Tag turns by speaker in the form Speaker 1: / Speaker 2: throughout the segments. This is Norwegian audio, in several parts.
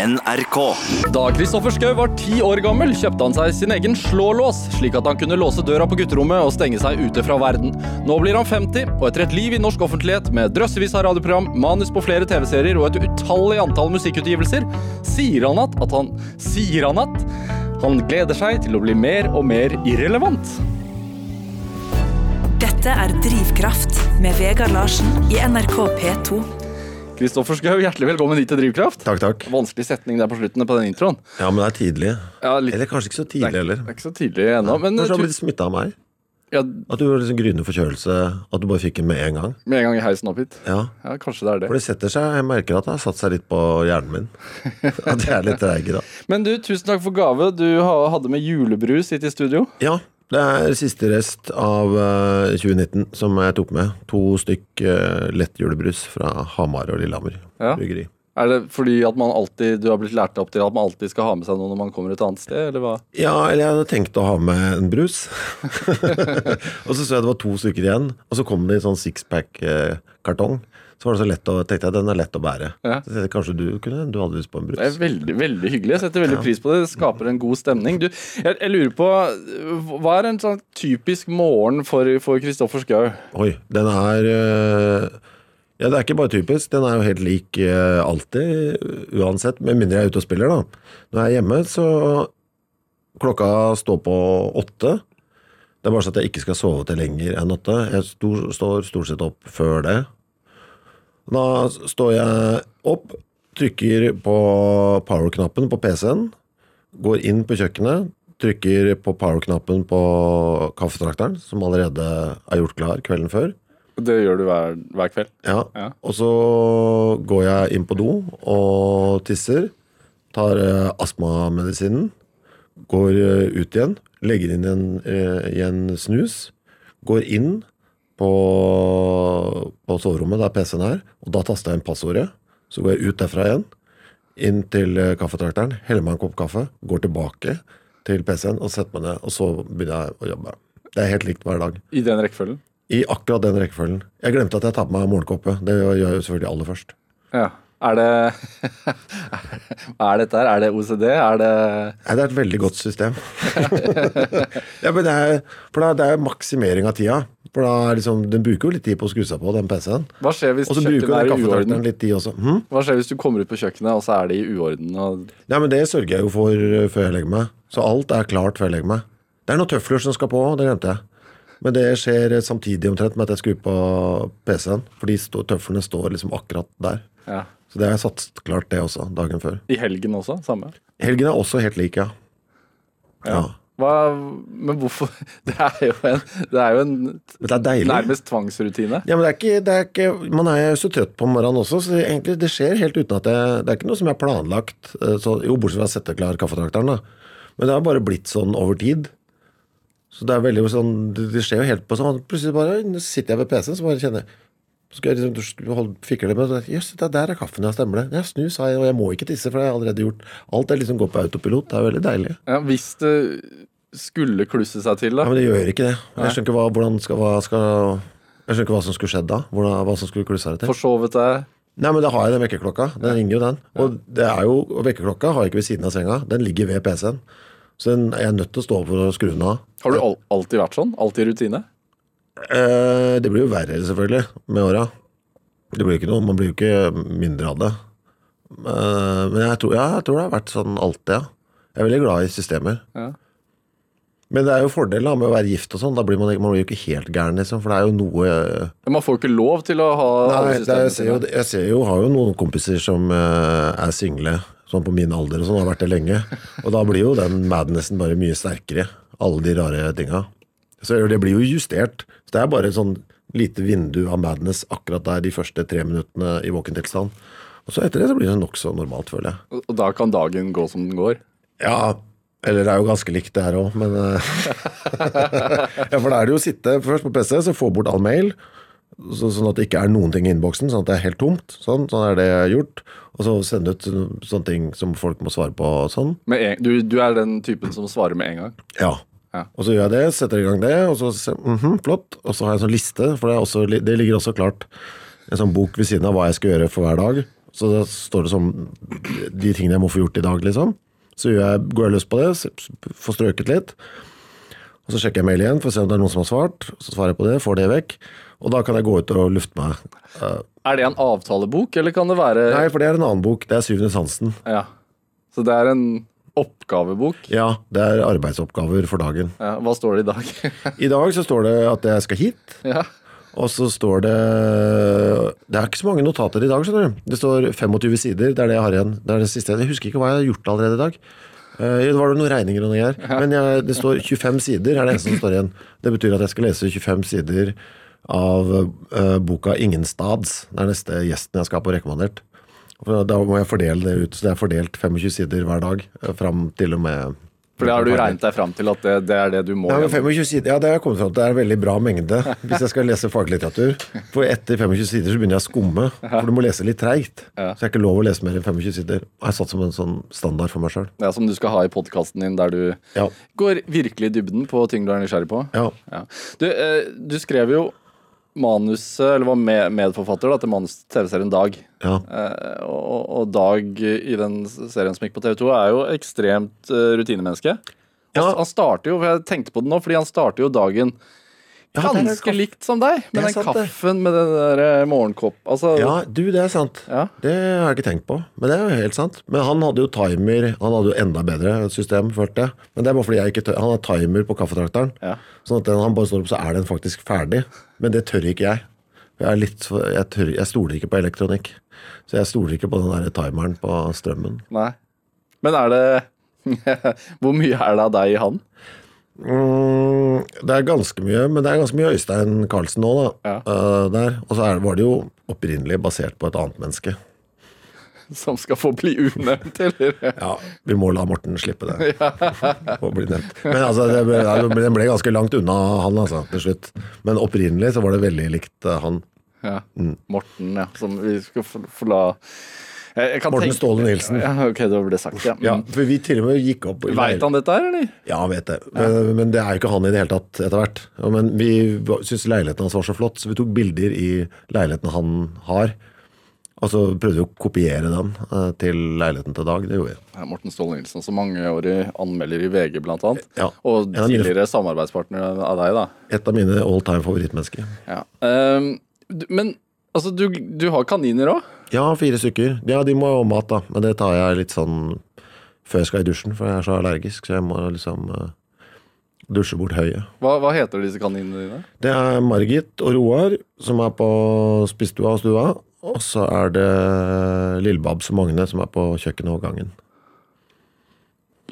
Speaker 1: NRK.
Speaker 2: Da Kristoffer Schou var ti år gammel, kjøpte han seg sin egen slålås, slik at han kunne låse døra på gutterommet og stenge seg ute fra verden. Nå blir han 50, og etter et liv i norsk offentlighet med drøssevis av radioprogram, manus på flere TV-serier og et utallig antall musikkutgivelser, sier han at, at han Sier han at han gleder seg til å bli mer og mer irrelevant.
Speaker 3: Dette er Drivkraft med Vegard Larsen i NRK P2.
Speaker 2: Kristoffer Schou, hjertelig velkommen hit til Drivkraft.
Speaker 4: Takk, takk.
Speaker 2: Vanskelig setning der på slutten på den introen.
Speaker 4: Ja, men det er tidlig.
Speaker 2: Ja, litt,
Speaker 4: Eller kanskje ikke så tidlig
Speaker 2: er,
Speaker 4: heller.
Speaker 2: det er ikke så tidlig ennå, men
Speaker 4: Kanskje du har
Speaker 2: tu-
Speaker 4: blitt smitta av meg?
Speaker 2: ja,
Speaker 4: At du har liksom gryende forkjølelse? At du bare fikk den med en gang?
Speaker 2: med en gang i heisen opp hit.
Speaker 4: Ja.
Speaker 2: Ja, kanskje det er det.
Speaker 4: For det setter seg Jeg merker at det har satt seg litt på hjernen min. At jeg er litt treig i dag.
Speaker 2: Men du, tusen takk for gave. Du hadde med julebrus hit i studio.
Speaker 4: Ja. Det er siste rest av eh, 2019 som jeg tok med. To stykk lett lettjulebrus fra Hamar og Lillehammer
Speaker 2: Ja.
Speaker 4: bryggeri.
Speaker 2: Er det fordi at man alltid, du har blitt lært opp til at man alltid skal ha med seg noe når man kommer et annet sted, eller hva?
Speaker 4: Ja, eller jeg hadde tenkt å ha med en brus. og så så jeg det var to stykker igjen, og så kom det i sånn sixpack-kartong. Så var det så lett å, tenkte jeg den er lett å bære.
Speaker 2: Ja.
Speaker 4: Så kanskje du kunne du hadde lyst på en brus.
Speaker 2: Det er veldig veldig hyggelig. Jeg setter veldig pris på det. Det skaper en god stemning. Du, jeg, jeg lurer på, Hva er en sånn typisk morgen for Kristoffer Schou?
Speaker 4: Oi, den er øh, Ja, det er ikke bare typisk. Den er jo helt lik øh, alltid, uansett. Med mindre jeg er ute og spiller, da. Når jeg er hjemme, så Klokka står på åtte. Det er bare så at jeg ikke skal sove til lenger enn åtte. Jeg stor, står stort sett opp før det. Da står jeg opp, trykker på power-knappen på PC-en, går inn på kjøkkenet, trykker på power-knappen på kaffetrakteren, som allerede er gjort klar kvelden før.
Speaker 2: Det gjør du hver, hver kveld.
Speaker 4: Ja.
Speaker 2: Ja.
Speaker 4: Og så går jeg inn på do og tisser. Tar eh, astmamedisinen. Går eh, ut igjen. Legger inn en, eh, en snus. Går inn på, på soverommet der PC-en er, og da taster jeg inn passordet. Så går jeg ut derfra igjen. Inn til eh, kaffetrakteren, heller meg en kopp kaffe, går tilbake til PC-en og setter meg ned, og så begynner jeg å jobbe. Det er helt likt hver dag.
Speaker 2: I den rekkefølgen.
Speaker 4: I akkurat den rekkefølgen. Jeg glemte at jeg tar på meg morgenkoppe. Det gjør jeg jo selvfølgelig aller først.
Speaker 2: Ja. Er det Hva er dette her? Er det OCD? Er det
Speaker 4: Nei, det er et veldig godt system. ja, men det er, for da, det er maksimering av tida. For da liksom, Den bruker jo litt tid på å skru seg på, den PC-en.
Speaker 2: Hva skjer hvis kjøkkenet er i uorden?
Speaker 4: litt tid også. Hm?
Speaker 2: Hva skjer hvis du kommer ut på kjøkkenet, og så er det i uorden? Og...
Speaker 4: Ja, men det sørger jeg jo for uh, før jeg legger meg. Så alt er klart før jeg legger meg. Det er noen tøfler som skal på, det glemte jeg. Men det skjer eh, samtidig omtrent med at jeg skrur på PC-en. For de tøflene står liksom akkurat der.
Speaker 2: Ja.
Speaker 4: Så det har jeg satt klart det også, dagen før.
Speaker 2: I helgen også? Samme?
Speaker 4: Helgen er også helt lik, ja. ja.
Speaker 2: Hva, men hvorfor Det er jo en, det er jo en
Speaker 4: det er
Speaker 2: nærmest tvangsrutine.
Speaker 4: Ja, men det er ikke, det er ikke Man er jo så trøtt på morgenen også, så egentlig, det skjer helt uten at det Det er ikke noe som er planlagt. eh, Så, jo, bortsett fra å sette klar kaffetrakteren, da. Men det har bare blitt sånn over tid. Så det er veldig sånn Det, det skjer jo helt på sånn Plutselig bare sitter jeg ved PC-en, så bare kjenner jeg så skulle jeg liksom fikle det med så- Jøss, der er kaffen, ja, stemmer det. Jeg snus har jeg, og jeg må ikke tisse, for det har jeg allerede gjort. Alt er liksom går på autopilot. Det er veldig deilig.
Speaker 2: Ja, hvis det skulle klusse seg til, da.
Speaker 4: Ja, Men det gjør ikke det. Jeg skjønner ikke hva, hvordan skal, hva skal Jeg skjønner ikke hva som skulle skjedd da. Hvordan, hva som skulle klusse seg til.
Speaker 2: Forsovet deg.
Speaker 4: Nei, men da har jeg den vekkerklokka. Den ringer jo, den. Og det er jo, vekkerklokka har jeg ikke ved siden av senga. Den ligger ved PC-en. Så den er nødt til å stå opp for å skru den av.
Speaker 2: Har du al alltid vært sånn? Alltid rutine?
Speaker 4: Eh, det blir jo verre, selvfølgelig, med åra. Det blir jo ikke noe, Man blir jo ikke mindre av det. Eh, men jeg tror, ja, jeg tror det har vært sånn alltid, ja. Jeg er veldig glad i systemer.
Speaker 2: Ja.
Speaker 4: Men det er jo fordelen med å være gift og sånn. Da blir man, man blir jo ikke helt gæren, liksom. For det er jo noe
Speaker 2: Men man får jo ikke lov til å ha
Speaker 4: Nei, er- jeg, ser jo, jeg ser jo, har jo noen kompiser som uh, er single, sånn på min alder og sånn, har vært det lenge. Og da blir jo den madnessen bare mye sterkere. Alle de rare tinga. Så det blir jo justert. Så det er bare et sånn lite vindu av madness akkurat der de første tre minuttene i våkentilstand. Og så etter det så blir det nokså normalt, føler jeg.
Speaker 2: Og da kan dagen gå som den går.
Speaker 4: Ja, eller det er jo ganske likt det her òg, men eh, Ja, for da er det jo å sitte først på PC, så få bort all mail. Så, sånn at det ikke er noen ting i innboksen, sånn at det er helt tomt. Sånn, sånn er det gjort. Og så sende ut sånne ting som folk må svare på og sånn.
Speaker 2: En, du, du er den typen som svarer med en gang.
Speaker 4: Ja.
Speaker 2: Ja.
Speaker 4: Og så gjør jeg det, setter i gang det, og så mm -hmm, flott. Og så har jeg en sånn liste, for det, også, det ligger også klart en sånn bok ved siden av hva jeg skal gjøre for hver dag. Så da står det sånn de tingene jeg må få gjort i dag, liksom. Så jeg, går jeg løs på det, får strøket litt. Og så sjekker jeg mail igjen for å se om det er noen som har svart. Så svarer jeg på det, får det vekk. Og da kan jeg gå ut og lufte meg. Eh,
Speaker 2: Er det en avtalebok, eller kan det være
Speaker 4: Nei, for det er en annen bok. Det er Syvende sansen.
Speaker 2: Ja. Så det er en oppgavebok?
Speaker 4: Ja, det er arbeidsoppgaver for dagen.
Speaker 2: Ja, hva står det i dag?
Speaker 4: I dag så står det at jeg skal hit.
Speaker 2: ja.
Speaker 4: Og så står det Det er ikke så mange notater i dag, skjønner du. Det står 25 sider. Det er det jeg har igjen. Det er det siste. Jeg husker ikke hva jeg har gjort allerede i dag. Eh, det var noen regninger og noe greier. Men jeg, det står 25 sider, er det eneste som står igjen. Det betyr at jeg skal lese 25 sider av eh, boka 'Ingen stads'. Det er neste gjesten jeg skal ha på rekommandert. Da må jeg fordele det ut, så det er fordelt 25 sider hver dag. eh, Fram til og med
Speaker 2: For det har du regnet deg fram til at det, det er det du må
Speaker 4: ja, 25 sider, ja, det har jeg kommet fram til. Det er en veldig bra mengde hvis jeg skal lese faglitteratur. For etter 25 sider så begynner jeg å skumme, for du må lese litt treigt.
Speaker 2: Ja.
Speaker 4: Så jeg har ikke lov å lese mer enn 25 sider. Jeg har satt som en sånn standard for meg sjøl.
Speaker 2: Ja, Som du skal ha i podkasten din, der du
Speaker 4: Ja.
Speaker 2: går virkelig i dybden på ting du er nysgjerrig på.
Speaker 4: Ja.
Speaker 2: Ja. Du, eh, du skrev jo manuset, eller var med, medforfatter da, til manus TV-serien Dag.
Speaker 4: ja.
Speaker 2: Eh, og, og Dag i den serien som gikk på TV 2, er jo ekstremt uh, rutinemenneske. Han,
Speaker 4: Ja.
Speaker 2: han starter jo, for jeg tenkte på det nå, fordi han starter jo dagen ganske likt som deg, med den
Speaker 4: sant, det.
Speaker 2: kaffen med den der eh, morgenkopp. Altså,
Speaker 4: ja, du, det er sant.
Speaker 2: Ja.
Speaker 4: Det har jeg ikke tenkt på, men det er jo helt sant. Men han hadde jo timer, han hadde jo enda bedre system, følte jeg. Men det er bare fordi jeg ikke tør. Han har timer på kaffetrakteren,
Speaker 2: Ja.
Speaker 4: sånn at den, han bare står opp, så er den faktisk ferdig. Men det tør ikke jeg. Jeg, er litt, jeg, tør, jeg stoler ikke på elektronikk. Så jeg stoler ikke på den der timeren på strømmen.
Speaker 2: Nei. Men er det Hvor mye er det av deg i han?
Speaker 4: Mm, det er ganske mye, men det er ganske mye Øystein Carlsen nå, da.
Speaker 2: Ja.
Speaker 4: Uh, der. Og så er, var det jo opprinnelig basert på et annet menneske.
Speaker 2: Som skal få bli unevnt, eller?
Speaker 4: Ja, vi må la Morten slippe det. Få bli nevnt. Men altså, det ble, den ble ganske langt unna han, altså, til slutt. Men opprinnelig så var det veldig likt eh, han.
Speaker 2: Ja.
Speaker 4: Mm.
Speaker 2: Morten, ja. Som vi skal få, la
Speaker 4: Morten
Speaker 2: tenke-
Speaker 4: Ståle Nilsen.
Speaker 2: Ja, ok, da ble det sagt, ja.
Speaker 4: Ja, for vi til og med gikk opp
Speaker 2: Veit han dette her, eller?
Speaker 4: Ja, han vet det. Men, men det er jo ikke han i det hele tatt etter hvert. Men vi syntes leiligheten hans var så flott, så vi tok bilder i leiligheten han har. Og så prøvde vi å kopiere den eh, til leiligheten til Dag. Det gjorde vi.
Speaker 2: Morten Ståle Nilsen, som mangeårig anmelder i VG, blant annet.
Speaker 4: Ja.
Speaker 2: Og
Speaker 4: tidligere mine-
Speaker 2: samarbeidspartner av deg, da.
Speaker 4: Et av mine all time favorittmennesker.
Speaker 2: Ja. Um, men altså, du, du har kaniner òg?
Speaker 4: Ja, fire stykker. Ja, de må ha mat, da. Men det tar jeg litt sånn før jeg skal i dusjen, for jeg er så allergisk. Så jeg må liksom uh, dusje bort høyet.
Speaker 2: Hva, hva heter disse kaninene dine?
Speaker 4: Det er Margit og Roar som er på spisestua og stua. Og så er det Lillebabs og Magne som er på kjøkkenet og gangen.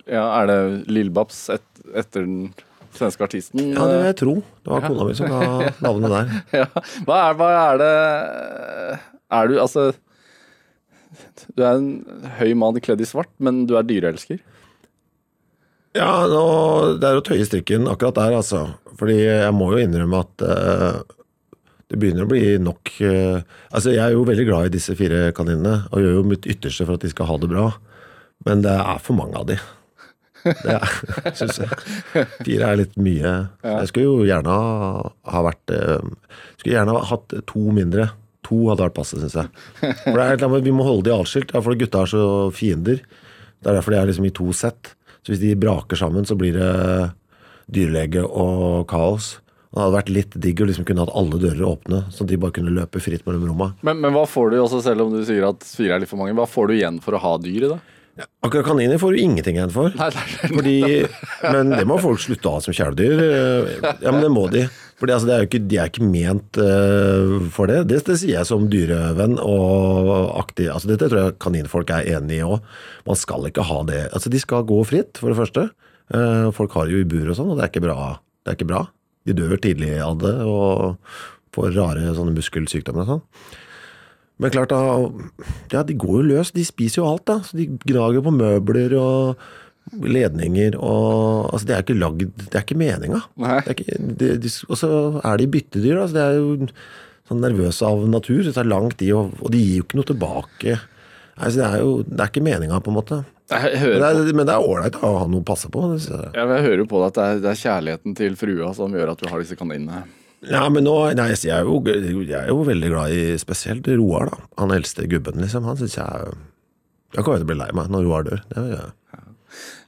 Speaker 2: Ja, Er det Lillebabs et, etter den svenske artisten?
Speaker 4: Ja, det vil jeg tro. Det var kona mi som ga navnet der.
Speaker 2: Ja. Hva, er, hva er det Er du altså Du er en høy mann kledd i svart, men du er dyreelsker?
Speaker 4: Ja, nå, det er å tøye strikken akkurat der, altså. Fordi jeg må jo innrømme at uh, det begynner å bli nok uh, Altså, jeg er jo veldig glad i disse fire kaninene, og gjør jo mitt ytterste for at de skal ha det bra. Men det er for mange av de. Det syns jeg. Fire er litt mye. Jeg skulle jo gjerne ha, vært uh, Skulle gjerne ha hatt to mindre. To hadde vært passe, syns jeg. For det er, helt annet Vi må holde de atskilt. Ja, for gutta er så fiender. Det er derfor de er liksom i to sett. Så hvis de braker sammen, så blir det dyrlege og kaos. Det hadde vært litt digg å liksom kunne hatt alle dører åpne, at de bare kunne løpe fritt mellom rommene.
Speaker 2: Men, men hva får du, også selv om du sier at fire er litt for mange, hva får du igjen for å ha dyr i det?
Speaker 4: Akkurat kaniner får du ingenting igjen for.
Speaker 2: Nei, nei, nei.
Speaker 4: Fordi, men det må folk slutte å ha som kjæledyr. Ja, men det må de. Fordi altså, er ikke, de er ikke ment uh, for det. det. Det sier jeg som dyrevenn og aktiv. Altså, dette tror jeg kaninfolk er enig i òg. Man skal ikke ha det. Altså, de skal gå fritt, for det første. Uh, folk har jo i bur og sånn, og det er ikke bra. Det er ikke bra. De dør tidlig av det og får rare sånne muskelsykdommer og sånn. Men klart da, ja, de går jo løs. De spiser jo alt, da. Så de gnager på møbler og ledninger og Altså, det er ikke lagd Det er ikke meninga. Og så er de byttedyr, da. Så det er jo sånn nervøse av natur. Så det tar lang tid, og, og de gir jo ikke noe tilbake. Nei, så det er jo Det er ikke meninga, på en måte. Men det er ålreit å ha noe å passe på. Jeg.
Speaker 2: ja, jeg hører jo på deg at det er, det er kjærligheten til frua som gjør at du har disse kaninene.
Speaker 4: Ja, men nå Nei, jeg er jo, jeg er jo veldig glad i spesielt Roar, da. Han eldste gubben, liksom. Han syns jeg Jeg kommer til å bli lei meg når Roar dør. Det gjør jeg.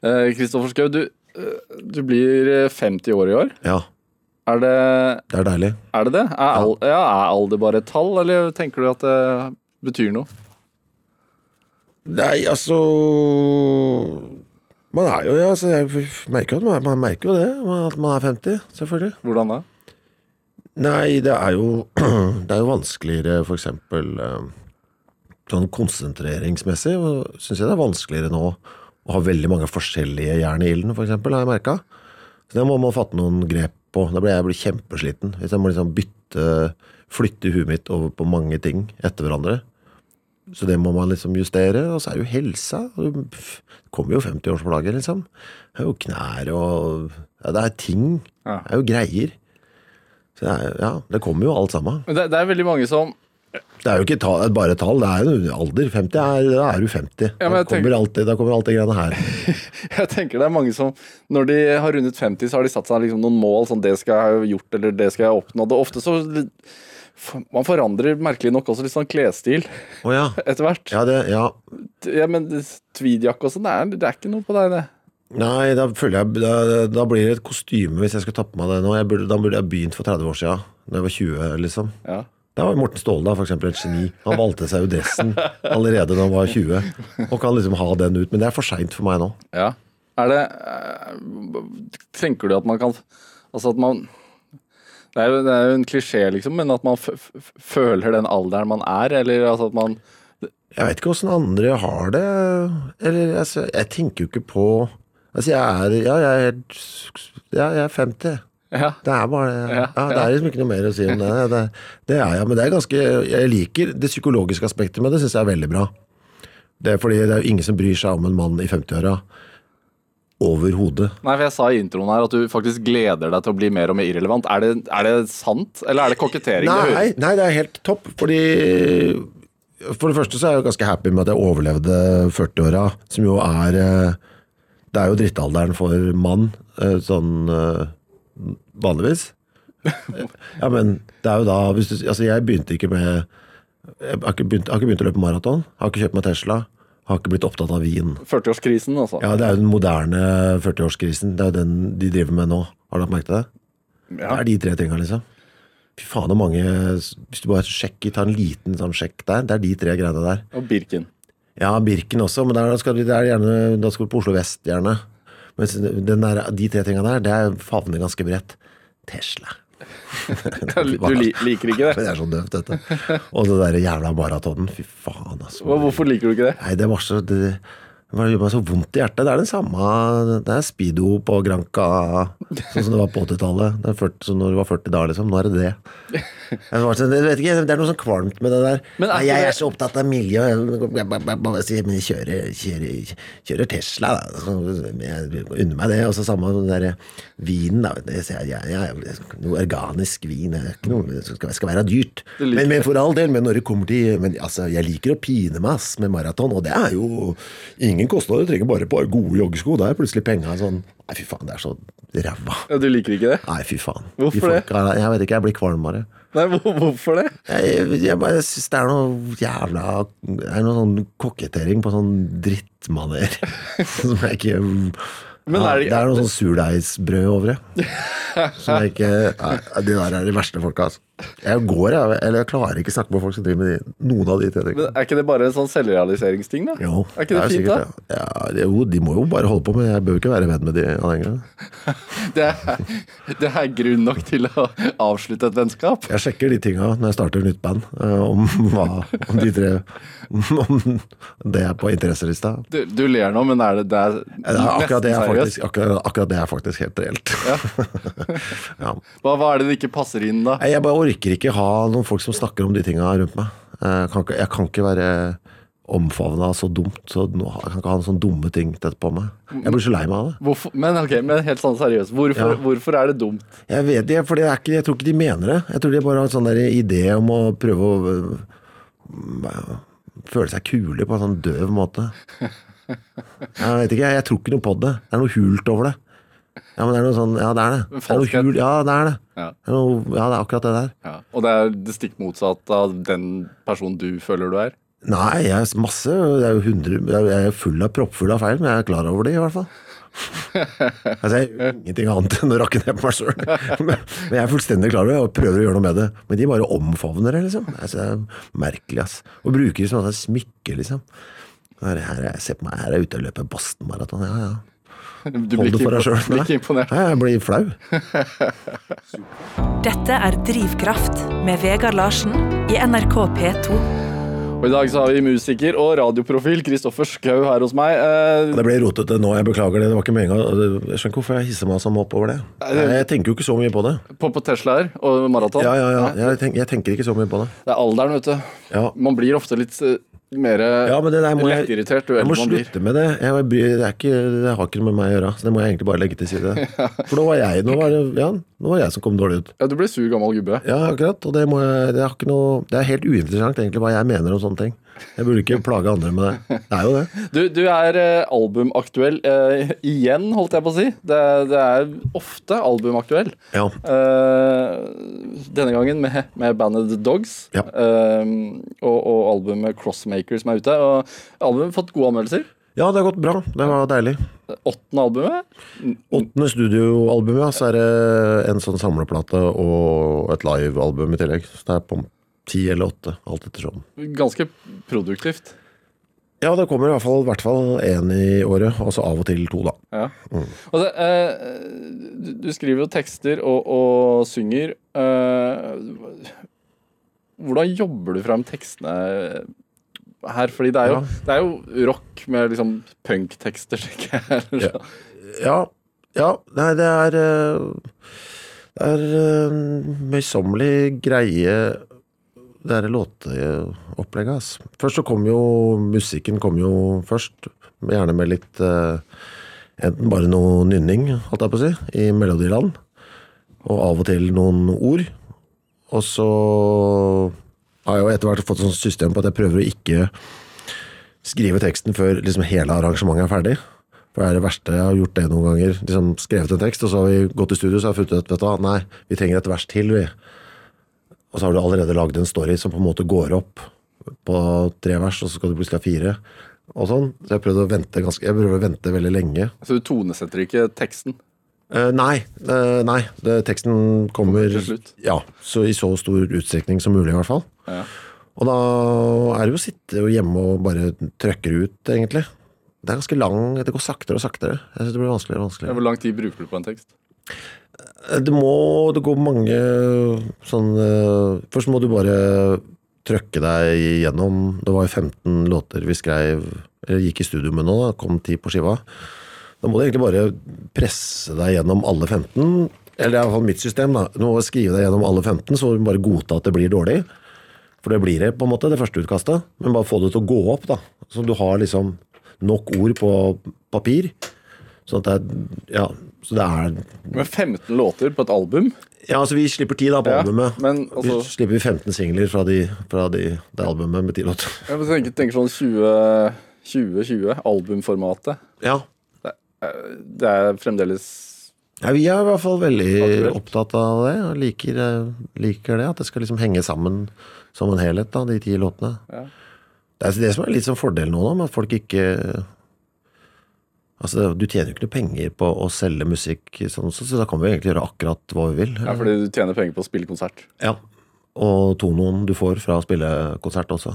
Speaker 2: Eh, Kristoffer Schou, du, eh, du blir eh, 50 år i år.
Speaker 4: Ja,
Speaker 2: Er det
Speaker 4: det er deilig.
Speaker 2: er det? det? Er, al ja, er alder bare et tall, eller tenker du at det betyr noe?
Speaker 4: Nei, altså Man er jo ja, altså, Jeg merker jo at man, man merker jo det, at man er 50, selvfølgelig.
Speaker 2: Hvordan da?
Speaker 4: Nei, det er jo Det er jo vanskeligere eksempel eh, Sånn konsentreringsmessig syns jeg det er vanskeligere nå å ha veldig mange forskjellige jern i ilden, eksempel, har jeg merka. Så det må man fatte noen grep på. Da blir jeg blir kjempesliten. Hvis jeg må liksom bytte Flytte huet mitt over på mange ting etter hverandre. Så det må man liksom justere. Og så er jo helsa. Det kommer jo 50-årsplager, liksom. Det er jo knær og ja, Det er ting. Det er jo greier. Det er, ja, det kommer jo alt sammen.
Speaker 2: Men Det, det er veldig mange som
Speaker 4: Det er jo ikke ta, bare tall, det er jo alder. 50 er, da er du 50.
Speaker 2: Ja,
Speaker 4: da,
Speaker 2: kommer tenker-
Speaker 4: alltid, da kommer alt det greiene her.
Speaker 2: Jeg tenker det er mange som Når de har rundet 50, så har de satt seg liksom noen mål. Sånn 'det skal jeg ha gjort', eller 'det skal jeg ha oppnådd'. Og ofte så Man forandrer merkelig nok også litt sånn klesstil
Speaker 4: oh, ja.
Speaker 2: etter hvert.
Speaker 4: Ja, det, ja.
Speaker 2: Ja, men tweedjakke og sånn, det, det er ikke noe på deg, det.
Speaker 4: Nei, da føler jeg Da, da blir det et kostyme hvis jeg skal ta på meg det nå. Jeg burde, da burde jeg begynt for 30 år siden. Da jeg var 20, liksom.
Speaker 2: Ja.
Speaker 4: Da var Morten Ståle da, for eksempel, et geni. Han valgte seg jo dressen allerede da han var 20, og kan liksom ha den ut. Men det er for seint for meg nå.
Speaker 2: ja. Er det eh, Tenker du at man kan Altså at man det er, jo, det er jo en klisjé, liksom, men at man føler den alderen man er, eller altså at man
Speaker 4: Jeg vet ikke åssen andre har det. Eller altså, jeg tenker jo ikke på Altså, jeg er Ja, jeg er, helt- ja, jeg er 50.
Speaker 2: Ja.
Speaker 4: Det er bare
Speaker 2: Ja,
Speaker 4: ja, Det er liksom ikke noe mer å si om det. Det, det er jeg, men det er ganske Jeg liker det psykologiske aspektet med det, syns jeg er veldig bra. Det er fordi det er jo ingen som bryr seg om en mann i 50-åra overhodet.
Speaker 2: Nei, for jeg sa i introen her at du faktisk gleder deg til å bli mer og mer irrelevant. Er det, er det sant, eller er det kokettering?
Speaker 4: Nei, nei, det er helt topp, fordi For det første så er jeg jo ganske happy med at jeg overlevde 40-åra, som jo er eh, Det er jo drittalderen for mann, eh, sånn eh, vanligvis. Ja, men det er jo da du, Altså, jeg begynte ikke med Jeg har ikke begynt, har ikke begynt å løpe maraton, har ikke kjøpt meg Tesla, har ikke blitt opptatt av vin.
Speaker 2: 40-årskrisen, altså.
Speaker 4: Ja, det er jo den moderne 40-årskrisen. Det er jo den de driver med nå. Har du lagt merke til det? Det er de tre tinga, liksom. Fy faen, så mange Hvis du bare sjekker, tar en liten sånn sjekk der, det er de tre greiene der.
Speaker 2: Og Birken.
Speaker 4: Ja, Birken også, men der skal du, det er gjerne, da skal du på Oslo vest, gjerne. Mens den der, de tre tinga der, det er favner ganske bredt. Tesla.
Speaker 2: Du liker ikke det?
Speaker 4: Det er så døvt, dette. Og det der jævla maratonen. Fy faen, altså.
Speaker 2: Hvorfor liker du ikke det?
Speaker 4: Nei, det var så Det, det gjør meg så vondt i hjertet. Det er den samme Det er speedo på Granca, sånn som det var på 80-tallet. Det er 40 Så når du var 40 da, liksom. Nå er det det. Jeg sånn, vet ikke, Det er noe sånn kvalmt med det der.
Speaker 2: Men
Speaker 4: Nei, jeg er så opptatt av miljø. Men jeg kjører, kjører, kjører Tesla, da. Jeg unner meg det. Og så samme med den der vinen, da. Det jeg, jeg, jeg, noe organisk vin det skal, skal være dyrt. Men, men for all del, men når det kommer til men, altså, Jeg liker å pine meg ass, med maraton, og det er jo ingen kostnader. Du trenger bare på gode joggesko. Da er plutselig penga sånn Nei, fy faen, det er så ræva.
Speaker 2: Ja, Du liker ikke det?
Speaker 4: Nei, fy faen.
Speaker 2: Hvorfor
Speaker 4: De
Speaker 2: det?
Speaker 4: Jeg vet ikke, jeg blir kvalmere.
Speaker 2: Nei, hvorfor det?
Speaker 4: Jeg, jeg bare syns det er noe jævla Det er noe sånn kokettering på sånn drittmaner. Som jeg ikke
Speaker 2: Men er det-
Speaker 4: det er noe sånn surdeigsbrød over det. Som jeg ikke nei, De der er de verste folka, altså. Jeg går, jeg. Eller jeg klarer ikke snakke med folk som driver med de, noen av de tre
Speaker 2: Men. Er ikke det bare en sånn selvrealiseringsting, da?
Speaker 4: Jo,
Speaker 2: er ikke det,
Speaker 4: jo
Speaker 2: fint, da?
Speaker 4: sikkert det. Ja, det, jo, de må jo bare holde på, men jeg bør ikke være venn med de anhengerne.
Speaker 2: Det er, det er grunn nok til å avslutte et vennskap.
Speaker 4: Jeg sjekker de tinga når jeg starter nytt band, eh, om hva om de tre Om det er på interesselista.
Speaker 2: Du, du ler nå, men er det, det er
Speaker 4: Ja, det er akkurat, det er faktisk, akkurat, akkurat det er faktisk helt reelt. Ja.
Speaker 2: Hva, hva er det det ikke passer inn, da?
Speaker 4: Jeg bare orker ikke ha noen folk som snakker om de tinga rundt meg. Jeg kan ikke, jeg kan ikke være omfavna så dumt. Så jeg kan ikke ha noen sånne dumme ting tett på meg. Jeg blir så lei meg av det.
Speaker 2: Hvorfor, men ok, men helt sånn seriøst, hvorfor,
Speaker 4: Ja.
Speaker 2: hvorfor er det dumt?
Speaker 4: Jeg vet det, for det er ikke, jeg tror ikke de mener det. Jeg tror de bare har en sånn der idé om å prøve å føle seg kule på en sånn døv måte. Jeg vet ikke, jeg tror ikke noe på det. Det er noe hult over det. Ja, men det er noe sånn Ja, det er det. hul, ja, det er det.
Speaker 2: Ja.
Speaker 4: Det er noe, ja, det er akkurat det der.
Speaker 2: Ja. Og det er det stikk motsatt av den personen du føler du er?
Speaker 4: Nei, jeg er masse Jeg er jo 100 Jeg er full av proppfull av feil, men jeg er klar over det, i hvert fall. altså, jeg gjør ingenting annet enn å rakke ned på meg sjøl. Men jeg er fullstendig klar over det og prøver å gjøre noe med det. Men de bare omfavner det, liksom. Altså, det er merkelig, ass. Og bruker det som et smykke, liksom. Her, her, er jeg- ser på meg, her er jeg ute og løper Boston-maraton. Ja, ja.
Speaker 2: Du
Speaker 4: Hold det for deg sjøl.
Speaker 2: blir ikke imponert.
Speaker 4: Nei, jeg blir flau.
Speaker 3: Dette er Drivkraft med Vegard Larsen i NRK P2.
Speaker 2: Og I dag så har vi musiker og radioprofil Kristoffer Schou her hos meg. Eh,
Speaker 4: Det ble rotete nå, jeg beklager det. Det var ikke meninga. Jeg skjønner ikke hvorfor jeg hisser meg sånn opp over det. Jeg tenker jo ikke så mye på det.
Speaker 2: på, på Tesla her og maraton.
Speaker 4: Ja, ja, ja. Jeg, tenk, jeg tenker ikke så mye på det.
Speaker 2: Det er alderen, vet du.
Speaker 4: Ja.
Speaker 2: Man blir ofte litt eh, mer
Speaker 4: Ja, men det der må jeg,
Speaker 2: lettirritert
Speaker 4: jeg må
Speaker 2: eldre man blir.
Speaker 4: slutte med det. Jeg, det, er ikke, det har ikke noe med meg å gjøre. Så det må jeg egentlig bare legge til side. For nå var jeg, nå var det, ja, nå var jeg som kom dårlig ut.
Speaker 2: Ja, Du ble sur gammel gubbe.
Speaker 4: Ja, akkurat. Og det, må jeg, det, noe, det er helt uinteressant egentlig hva jeg mener om sånne ting. Jeg burde ikke plage andre med det. Det er jo det.
Speaker 2: Du, du er eh, albumaktuell uh, igjen, holdt jeg på å si. Det, det er ofte albumaktuell.
Speaker 4: Ja.
Speaker 2: Uh, denne gangen med, med bandet Dogs
Speaker 4: Ja.
Speaker 2: uh, og, og albumet Crossmaker som er ute. Og albumet har fått gode anmeldelser.
Speaker 4: ja, det har gått bra. Det var deilig.
Speaker 2: Åttende albumet.
Speaker 4: Åttende studioalbumet. Så er det en sånn samleplate og et livealbum i tillegg. Så det er på ti eller åtte, alt ettersom.
Speaker 2: Ganske produktivt.
Speaker 4: Ja, det kommer i hvert fall, i hvert fall én i året, og så av og til to, da.
Speaker 2: Ja. Og det, eh, du, skriver jo tekster og, og synger. Eh, hvordan jobber du frem tekstene her? Fordi det er jo,
Speaker 4: Ja.
Speaker 2: det er jo rock med liksom punktekster, tenker jeg.
Speaker 4: Ja. Ja, ja nei, det er eh, Det er eh, møysommelig greie Det er låteopplegget, altså. Først så kom jo musikken kom jo først, gjerne med litt eh, Enten bare noe nynning, holdt jeg på å si, i Melodiland. Og av og til noen ord. Og så har jeg jo etter hvert fått et sånt system på at jeg prøver å ikke skrive teksten før liksom hele arrangementet er ferdig. For det er det verste jeg har gjort det noen ganger. Liksom skrevet en tekst, og så har vi gått i studio så har jeg funnet ut vet du nei, vi trenger et vers til, vi. Og så har du allerede lagd en story som på en måte går opp på tre vers, og så skal du plutselig ha fire. Og sånn. Så jeg prøvde å vente ganske, jeg prøvde å vente veldig lenge.
Speaker 2: Så du tonesetter ikke teksten.
Speaker 4: Eh, nei, eh, nei det, teksten kommer
Speaker 2: Kommer til slutt.
Speaker 4: Ja, så i så stor utstrekning som mulig, i hvert fall.
Speaker 2: Ja.
Speaker 4: Og da er det jo å sitte hjemme og bare trøkke ut, egentlig. Det er ganske lang Det går saktere og saktere. Jeg synes det blir vanskeligere og vanskeligere.
Speaker 2: Hvor lang tid bruker du på en tekst?
Speaker 4: Det må Det går mange sånn eh, Først må du bare trøkke deg igjennom. Det var jo 15 låter vi skrev Eller gikk i studio med nå, da. Kom ti på skiva. Da må du egentlig bare presse deg gjennom alle 15. Eller det er i hvert fall mitt system. da Du må skrive deg gjennom alle 15, så du bare godta at det blir dårlig. For det blir det, på en måte, det første utkastet. Men bare få det til å gå opp, da. Så du har liksom nok ord på papir. Sånn at det er Ja, så det er
Speaker 2: Med 15 låter på et album?
Speaker 4: ja, altså vi slipper ti da på
Speaker 2: Ja,
Speaker 4: albumet.
Speaker 2: men altså-
Speaker 4: Vi slipper 15 singler fra, de, fra de, det albumet med ti låter.
Speaker 2: Jeg tenker, tenker sånn 20 2020, albumformatet.
Speaker 4: Ja.
Speaker 2: Det er fremdeles
Speaker 4: ja, vi er i hvert fall veldig
Speaker 2: Akkurat.
Speaker 4: opptatt av det. Og liker, eh, liker det, at det skal liksom henge sammen som en helhet, da, de ti låtene.
Speaker 2: Ja.
Speaker 4: Det er det som er litt sånn fordel nå, da, med at folk ikke Altså, Du tjener jo ikke noe penger på å selge musikk, sånn, så da kan vi egentlig gjøre akkurat hva vi vil.
Speaker 2: Ja, fordi du tjener penger på å spille konsert.
Speaker 4: Ja. Og tonoen du får fra å spille konsert også.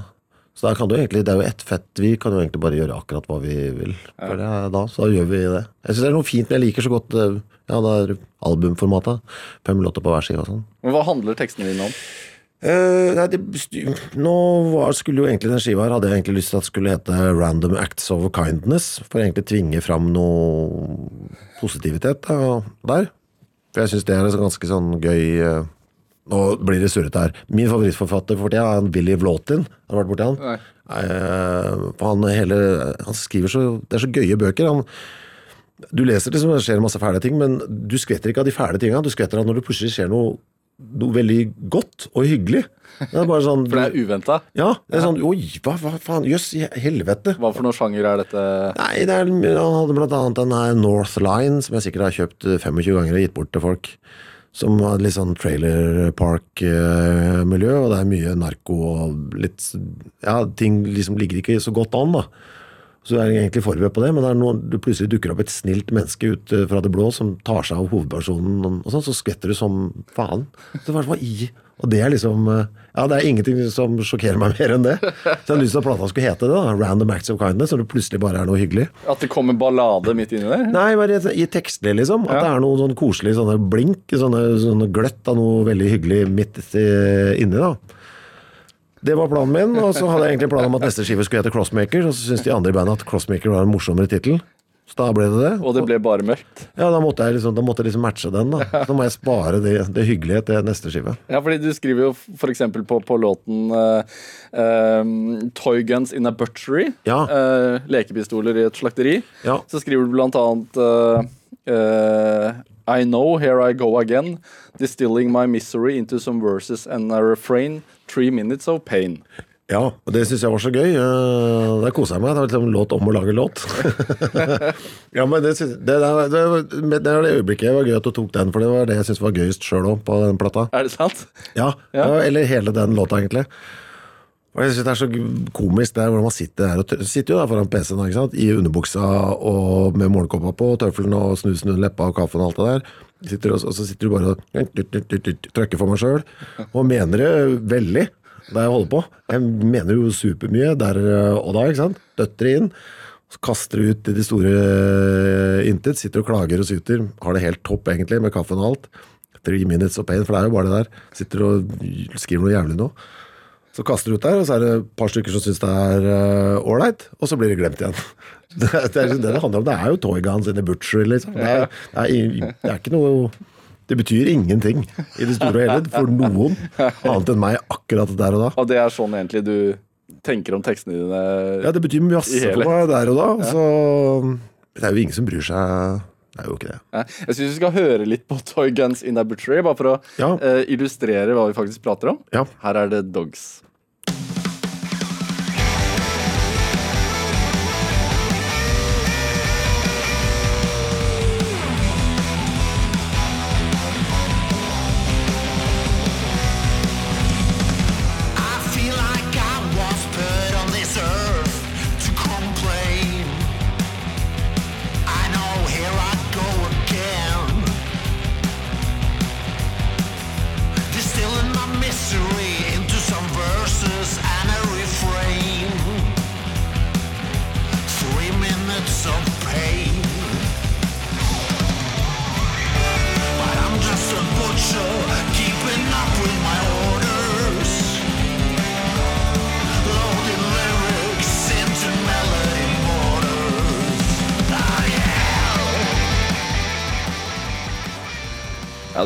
Speaker 4: Så da kan du egentlig, det er jo ett fett, vi kan jo egentlig bare gjøre akkurat hva vi vil. For det er da, så da gjør vi det. Jeg synes det er noe fint, men jeg liker så godt eh, ja, det er albumformatet. Fem låter på hver side og sånn.
Speaker 2: Men hva handler tekstene dine om?
Speaker 4: Eh, nei, det, nå var, skulle jo egentlig den skiva her Hadde jeg egentlig lyst til at det skulle hete Random Acts of Kindness For egentlig tvinge fram noe positivitet da, der. For jeg synes det er en ganske sånn gøy uh, Nå blir det surret her. Min favorittforfatter for tida er han Billy Vlåtin. Har du vært borti han? For han, hele, han skriver så Det er så gøye bøker. Han, Du leser det som skjer masse fæle ting Men du skvetter ikke av de fæle tingene. Du skvetter av når det plutselig skjer noe noe veldig godt og hyggelig. Det er bare sånn
Speaker 2: For det er uventa.
Speaker 4: Ja, det er sånn Oi, hva, hva faen? Jøss, i helvete.
Speaker 2: Hva for noen sjanger er dette?
Speaker 4: Nei, det er, han hadde blant annet den her North Line, som jeg sikkert har kjøpt 25 ganger og gitt bort til folk. Som har litt sånn trailer park-miljø, og det er mye narko og litt Ja, ting liksom ligger ikke så godt an, da. Så jeg er egentlig forberedt på det, men det er noe, du plutselig dukker opp et snilt menneske ut eh, fra det blå som tar seg av hovedpersonen, og sånn, så skvetter du som faen. Så hva i? Og det er liksom eh, Ja, det er ingenting som sjokkerer meg mer enn det. Så jeg hadde lyst til at plata skulle hete det, da. Random Acts of Kindness, så det plutselig bare er noe hyggelig.
Speaker 2: At det kommer ballade midt inni der?
Speaker 4: Nei, bare i- i liksom. At
Speaker 2: Ja.
Speaker 4: det er noe sånn koselig sånne blink, sånne, sånne gløtt av noe veldig hyggelig midt inni, da. Det var planen min, og så hadde jeg egentlig planen om at neste skive skulle hete Crossmaker, og så syntes de andre i bandet at Crossmaker var en morsommere tittel. Så da ble det det.
Speaker 2: Og det ble bare mørkt?
Speaker 4: Ja, da måtte jeg liksom, da måtte jeg liksom matche den, da. Så må jeg spare det, det hyggelige til neste skive.
Speaker 2: Ja, fordi du skriver jo f.eks. På, på låten uh, eh, 'Toy Guns in a Butchery'.
Speaker 4: Ja.
Speaker 2: Uh, lekepistoler i et slakteri.
Speaker 4: Ja.
Speaker 2: Så skriver du blant annet I know, here I go again. Distilling my misery into some verses and a refrain. Three minutes of pain.
Speaker 4: Ja, og det syns jeg var så gøy. Eh, Der kosa jeg meg. Det var liksom låt om å lage låt. ja, men det, synes, det, det, det, det, øyeblikket var gøy at du tok den, for det var det jeg syntes var gøyest sjøl òg, på den plata.
Speaker 2: Er det sant?
Speaker 4: Ja,
Speaker 2: Ja.
Speaker 4: eller hele den låta, egentlig. Og jeg synes Det er så komisk det er hvordan man sitter der og sitter jo der foran PC-en ikke sant? i underbuksa og med morgenkåpa på, tøffelen og snusen under leppa og kaffen og alt det der. Sitter og, og så sitter du bare og trykker for meg sjøl, og mener det veldig det jeg holder på. Jeg mener jo supermye der og da, ikke sant. Døtter inn. Så kaster du ut i det store eh, intet. Sitter og klager og syter. Har det helt topp, egentlig, med kaffen og alt. Three minutes of pain, for det er jo bare det der. Sitter og skriver noe jævlig nå. Så kaster du ut der, og så er det et par stykker som syns det er ålreit, og så blir det glemt igjen. Det det er det det handler om. Det er jo Toy Guns in the Butchery, liksom. Det er, det, er, det er ikke noe Det betyr ingenting i det store og hele for noen, annet enn meg akkurat der og da.
Speaker 2: Og det er sånn egentlig du tenker om tekstene dine?
Speaker 4: Ja, det betyr masse for meg der og da. Så det er jo ingen som bryr seg. Det er jo ikke det.
Speaker 2: Jeg syns vi skal høre litt på Toy Guns in a Butchery, bare for å
Speaker 4: Ja.
Speaker 2: eh, illustrere hva vi faktisk prater om.
Speaker 4: Ja.
Speaker 2: Her er det Dogs.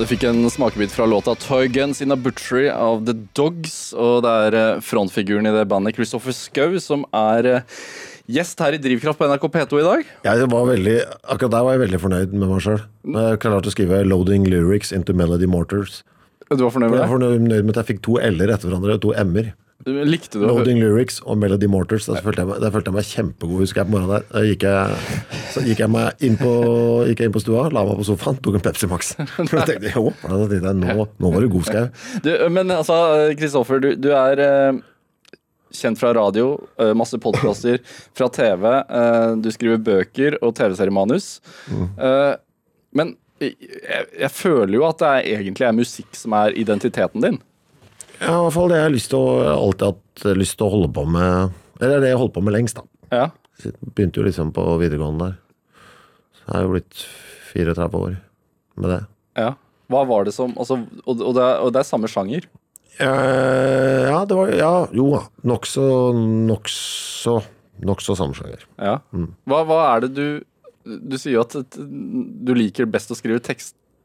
Speaker 2: Fikk en smakebit fra låta 'Toy Guns in a Butchery' av The Dogs. Og det er eh, frontfiguren i det bandet, Christopher Schou, som er eh, gjest her i Drivkraft på NRK P2 i dag.
Speaker 4: Jeg var veldig, akkurat der var jeg veldig fornøyd med meg sjøl. Jeg klarte å skrive 'Loading lyrics into melody mortars'.
Speaker 2: Du var fornøyd med det?
Speaker 4: Jeg var fornøyd med at jeg fikk to l-er etter hverandre, og to m-er.
Speaker 2: Likte du?
Speaker 4: Loading lyrics og Melody Mortars. Da følte jeg meg, der følte jeg meg kjempegod, husker jeg på morgenen der. Gikk jeg, så gikk jeg meg inn på, gikk jeg inn på stua, la meg på sofaen, tok en Pepsi Max. For da tenkte jeg, jo, nå, nå var du god, Skau.
Speaker 2: Men altså, Kristoffer, du, du er eh, kjent fra radio, eh, masse podkaster, fra TV. eh, du skriver bøker og TV-seriemanus. Eh, men jeg, jeg føler jo at det egentlig er musikk som er identiteten din.
Speaker 4: Ja, i hvert fall det jeg har lyst til å, alltid hatt lyst til å holde på med, eller det er jeg holdt på med lengst da.
Speaker 2: Ja.
Speaker 4: Begynte jo liksom på videregående der. Så jeg har jo blitt 34 år med det.
Speaker 2: ja. Hva var det som altså, og, og, det er, og det er samme sjanger.
Speaker 4: Eh, ja, det var, ja, jo, nokså, nokså, nokså samme sjanger.
Speaker 2: Ja. Hva, hva er det du Du sier jo at du liker best å skrive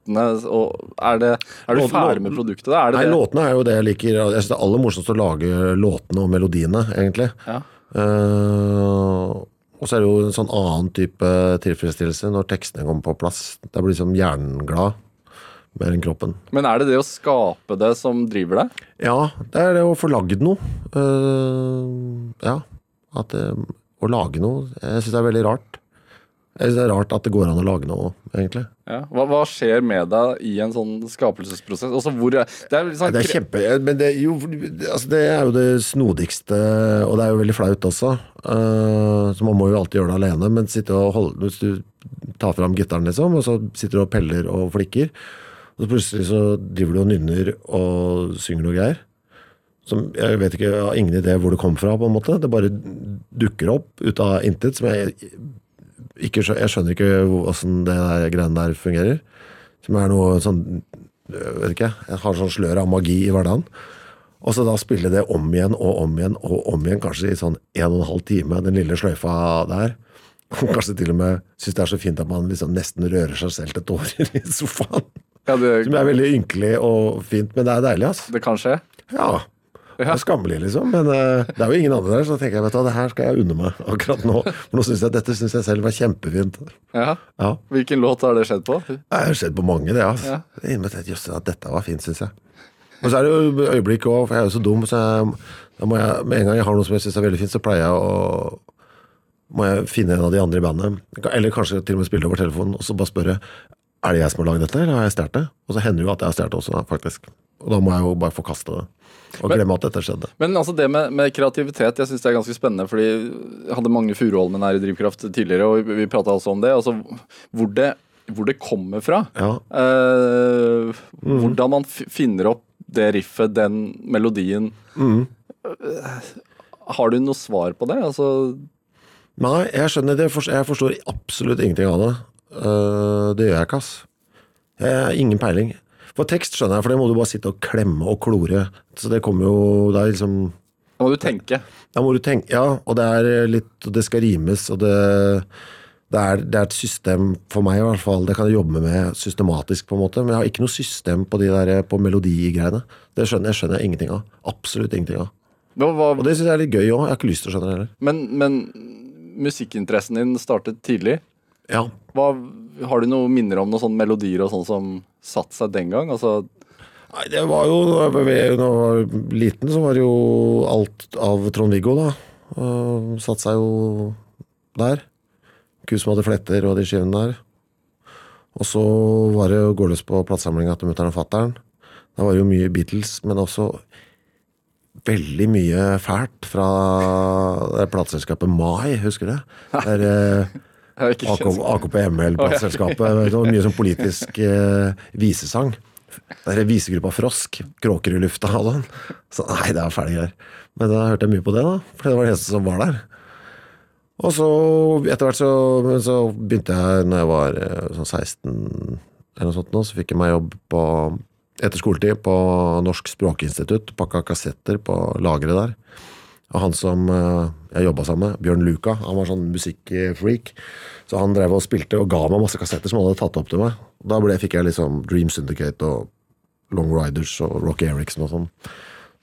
Speaker 2: tekstene. Og er, det, er du ferdig med produktet? da? Er det
Speaker 4: Nei,
Speaker 2: det?
Speaker 4: låtene er jo det jeg liker. Jeg synes det er aller morsomst å lage låtene og melodiene, egentlig.
Speaker 2: Ja.
Speaker 4: Uh, og så er det jo en sånn annen type tilfredsstillelse når tekstene kommer på plass. Da blir liksom hjernen glad mer enn kroppen.
Speaker 2: Men er det det å skape det som driver deg?
Speaker 4: Ja, det er det å få lagd noe. Uh, ja. At, uh, å lage noe Jeg syns det er veldig rart. Jeg det er rart at det går an å lage noe, egentlig.
Speaker 2: Ja. Hva, hva skjer med deg i en sånn skapelsesprosess? Også hvor det er liksom...
Speaker 4: Det er kjempe Men det, jo, altså det er jo det snodigste, og det er jo veldig flaut også. Uh, så man må jo alltid gjøre det alene. Men sitte og holde, hvis du tar fram gitaren, liksom, og så sitter du og peller og flikker, og så plutselig så driver du og nynner og synger noe greier. Som jeg vet ikke, jeg har ingen idé hvor det kom fra, på en måte. Det bare dukker opp ut av intet. Som jeg ikke Jeg skjønner ikke åssen det der greiene der fungerer. Som er noe sånn jeg vet ikke, jeg har sånn slør av magi i hverdagen. Og så da spille det om igjen og om igjen og om igjen, kanskje i sånn en og en halv time, den lille sløyfa der. Og kanskje til og med syns det er så fint at man liksom nesten rører seg selv til tårer i sofaen.
Speaker 2: ja, det,
Speaker 4: Som er veldig ynkelig og fint, men det er deilig, altså.
Speaker 2: det kan skje.
Speaker 4: Ja. Det er skammelig, liksom. Men uh, det er jo ingen andre der, så da tenker jeg vet du, det her skal jeg unne meg akkurat nå. For nå synes jeg dette syns jeg selv var kjempefint.
Speaker 2: Ja.
Speaker 4: Ja.
Speaker 2: Hvilken låt har det skjedd på?
Speaker 4: Det har skjedd på mange, det. altså.
Speaker 2: Ja.
Speaker 4: Er Jøss, dette var fint, syns jeg. Og så er det jo øyeblikk òg, for jeg er jo så dum, så jeg, da må jeg, med en gang jeg har noe som jeg syns er veldig fint, så pleier jeg å må jeg finne en av de andre i bandet, eller kanskje til og med spille over telefonen, og så bare spørre er det jeg som har lagd dette, eller har jeg stjålet det? Og så hender det jo at jeg har stjålet det også, faktisk. Og da må jeg jo bare forkaste det. Og
Speaker 2: Men-
Speaker 4: glemme at dette skjedde.
Speaker 2: Men altså det med, med kreativitet jeg synes det er ganske spennende. Fordi jeg hadde Magne Furuholmen her i Drivkraft tidligere, og vi, vi prata også om det. Altså hvor det, hvor det kommer fra.
Speaker 4: Ja.
Speaker 2: Eh,
Speaker 4: mm.
Speaker 2: Hvordan man finner opp det riffet, den melodien.
Speaker 4: Mm.
Speaker 2: Eh, Har du noe svar på det? Altså,
Speaker 4: Nei, jeg skjønner det. Jeg forstår absolutt ingenting av det. Øh, det gjør jeg ikke, ass. Jeg har ingen peiling. For tekst skjønner jeg, for det må du bare sitte og klemme og klore. Så det kommer jo Det er liksom
Speaker 2: da må du tenke.
Speaker 4: Da må du tenke Ja, og det er litt det skal rimes, og det det er, det er et system for meg, i hvert fall. Det kan jeg jobbe med systematisk, på en måte. Men jeg har ikke noe system på de der på melodigreiene. Det skjønner jeg skjønner jeg ingenting av. Absolutt ingenting av.
Speaker 2: Hva, hva,
Speaker 4: Og det syns jeg er litt gøy òg. Jeg har ikke lyst til å skjønne det heller.
Speaker 2: men, men musikkinteressen din startet tidlig.
Speaker 4: Ja.
Speaker 2: Hva, har du noen minner om noen sånne melodier og sånn som satte seg den gang? Altså,
Speaker 4: Nei, det var jo Da jeg var- liten, så var det jo alt av Trond-Viggo, da. Og Satt seg jo der. Ku som hadde fletter og de skivene der. Og så var det jo gå løs på platesamlinga til mutter'n og fatter'n. Da var det jo mye Beatles, men også veldig mye fælt fra plateselskapet Mai, husker du? Der, eh,
Speaker 2: jeg har ikke
Speaker 4: AK, AKP-ML-plateselskapet. Det var mye sånn politisk eh, visesang. Det er visegruppa Frosk. Kråker i lufta og sånn. Så nei, det er fæle greier. Men da hørte jeg mye på det, da. For det var det eneste som var der. Og så etter hvert så, så begynte jeg, når jeg var eh, sånn 16 eller noe sånt, nå, så fikk jeg meg jobb på, etter skoletid på Norsk språkinstitutt. Pakka kassetter på lageret der. Og han som eh, jeg jobba sammen med, Bjørn Luka, han var sånn musikkfreak. Så han drev og spilte og ga meg masse kassetter som han hadde tatt opp til meg. Da ble, fikk jeg liksom Dream Syndicate og Long Riders og Rocky Eriksen og sånn.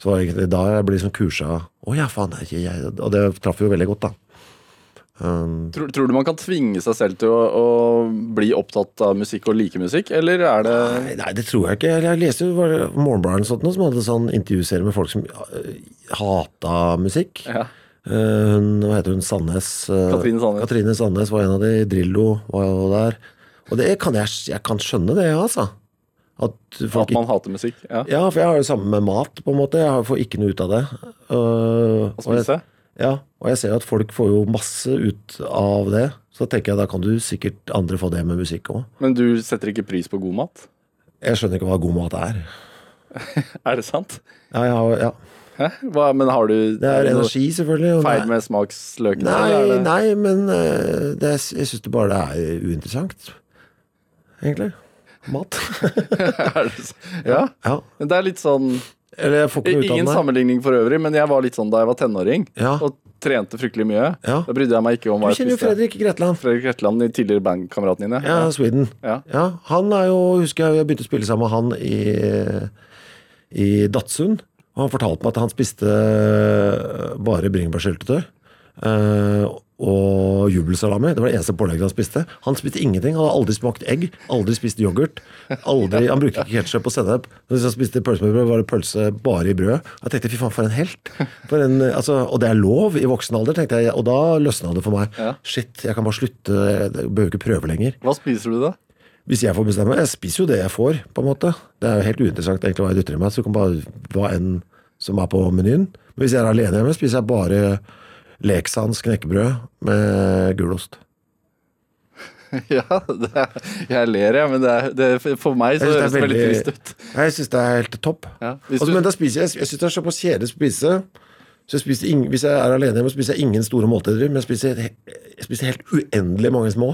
Speaker 4: Så egentlig da jeg ble liksom kursa Å ja, faen. Jeg, jeg, og det traff jo veldig godt, da. Um,
Speaker 2: Tror, tror du man kan tvinge seg selv til å, å bli opptatt av musikk og like musikk, eller er det
Speaker 4: Nei, nei, det tror jeg ikke. Jeg leste jo Morgenbladet som hadde sånn intervjuserie med folk som uh, hata musikk.
Speaker 2: Ja.
Speaker 4: Eh, hun, hva heter hun, Sandnes? eh,
Speaker 2: Katrine Sandnes.
Speaker 4: Katrine Sandnes var en av de. Drillo var jo der. Og det kan jeg, jeg kan skjønne det, altså. At folk
Speaker 2: At man hater musikk? Ja.
Speaker 4: Ja, for jeg har jo samme med mat, på en måte. Jeg får ikke noe ut av det. Uh,
Speaker 2: Å
Speaker 4: og jeg, ja, og jeg ser at folk får jo masse ut av det. Så tenker jeg da kan du sikkert andre få det med musikk òg.
Speaker 2: Men du setter ikke pris på god mat?
Speaker 4: Jeg skjønner ikke hva god mat er.
Speaker 2: Er det sant?
Speaker 4: Ja, har, ja.
Speaker 2: Hva, men har du
Speaker 4: Det er energi, selvfølgelig. og
Speaker 2: feil med smaksløkene?
Speaker 4: Nei,
Speaker 2: det-
Speaker 4: nei, men eh, det er, jeg syns det bare det er uinteressant. Egentlig. Mat.
Speaker 2: Ja.
Speaker 4: ja.
Speaker 2: Men det er litt sånn Ingen sammenligning for øvrig, men jeg var litt sånn da jeg var tenåring
Speaker 4: Ja.
Speaker 2: og trente fryktelig mye.
Speaker 4: Ja.
Speaker 2: Da brydde jeg meg ikke om
Speaker 4: Du
Speaker 2: hva jeg
Speaker 4: kjenner jo. Fredrik Gretland.
Speaker 2: Fredrik Gretland, den tidligere bandkameraten din.
Speaker 4: Ja, Sweden.
Speaker 2: Ja.
Speaker 4: Ja, han er jo, husker jeg, jeg begynte å spille sammen med han i, i Datsun. Og han fortalte meg at han spiste eh, bare bringebærsyltetøy. Eh, og jubelsalami. Det var det eneste pålegget han spiste. Han spiste ingenting. Han hadde aldri smakt egg, aldri spist yoghurt. Aldri, han brukte ikke ketsjup og sennep. Hvis han spiste pølse med brød, var det pølse bare i brød. Jeg tenkte fy faen, for en helt. For en, altså, og det er lov i voksen alder, tenkte jeg. Og da løsna det for meg.
Speaker 2: Ja.
Speaker 4: Shit, jeg kan bare slutte. Jeg behøver ikke prøve lenger.
Speaker 2: Hva spiser du da?
Speaker 4: Hvis jeg får bestemme Jeg spiser jo det jeg får, på en måte. Det er jo helt uinteressant egentlig hva jeg dytter i meg. Så det kan bare hva enn som er på menyen. Men hvis jeg er alene hjemme, spiser jeg bare Leksands knekkebrød med gulost.
Speaker 2: Ja, er, jeg ler, jeg, men det er, det, for meg så høres det veldig
Speaker 4: veldig-
Speaker 2: trist ut.
Speaker 4: Jeg syns det er helt topp.
Speaker 2: Ja,
Speaker 4: Altså,
Speaker 2: du-
Speaker 4: men da spiser jeg Jeg syns det er såpass kjedelig å spise. Så jeg spiser ing, hvis jeg er alene hjemme, spiser jeg ingen store måltider. Men jeg spiser, jeg spiser helt uendelig mange små.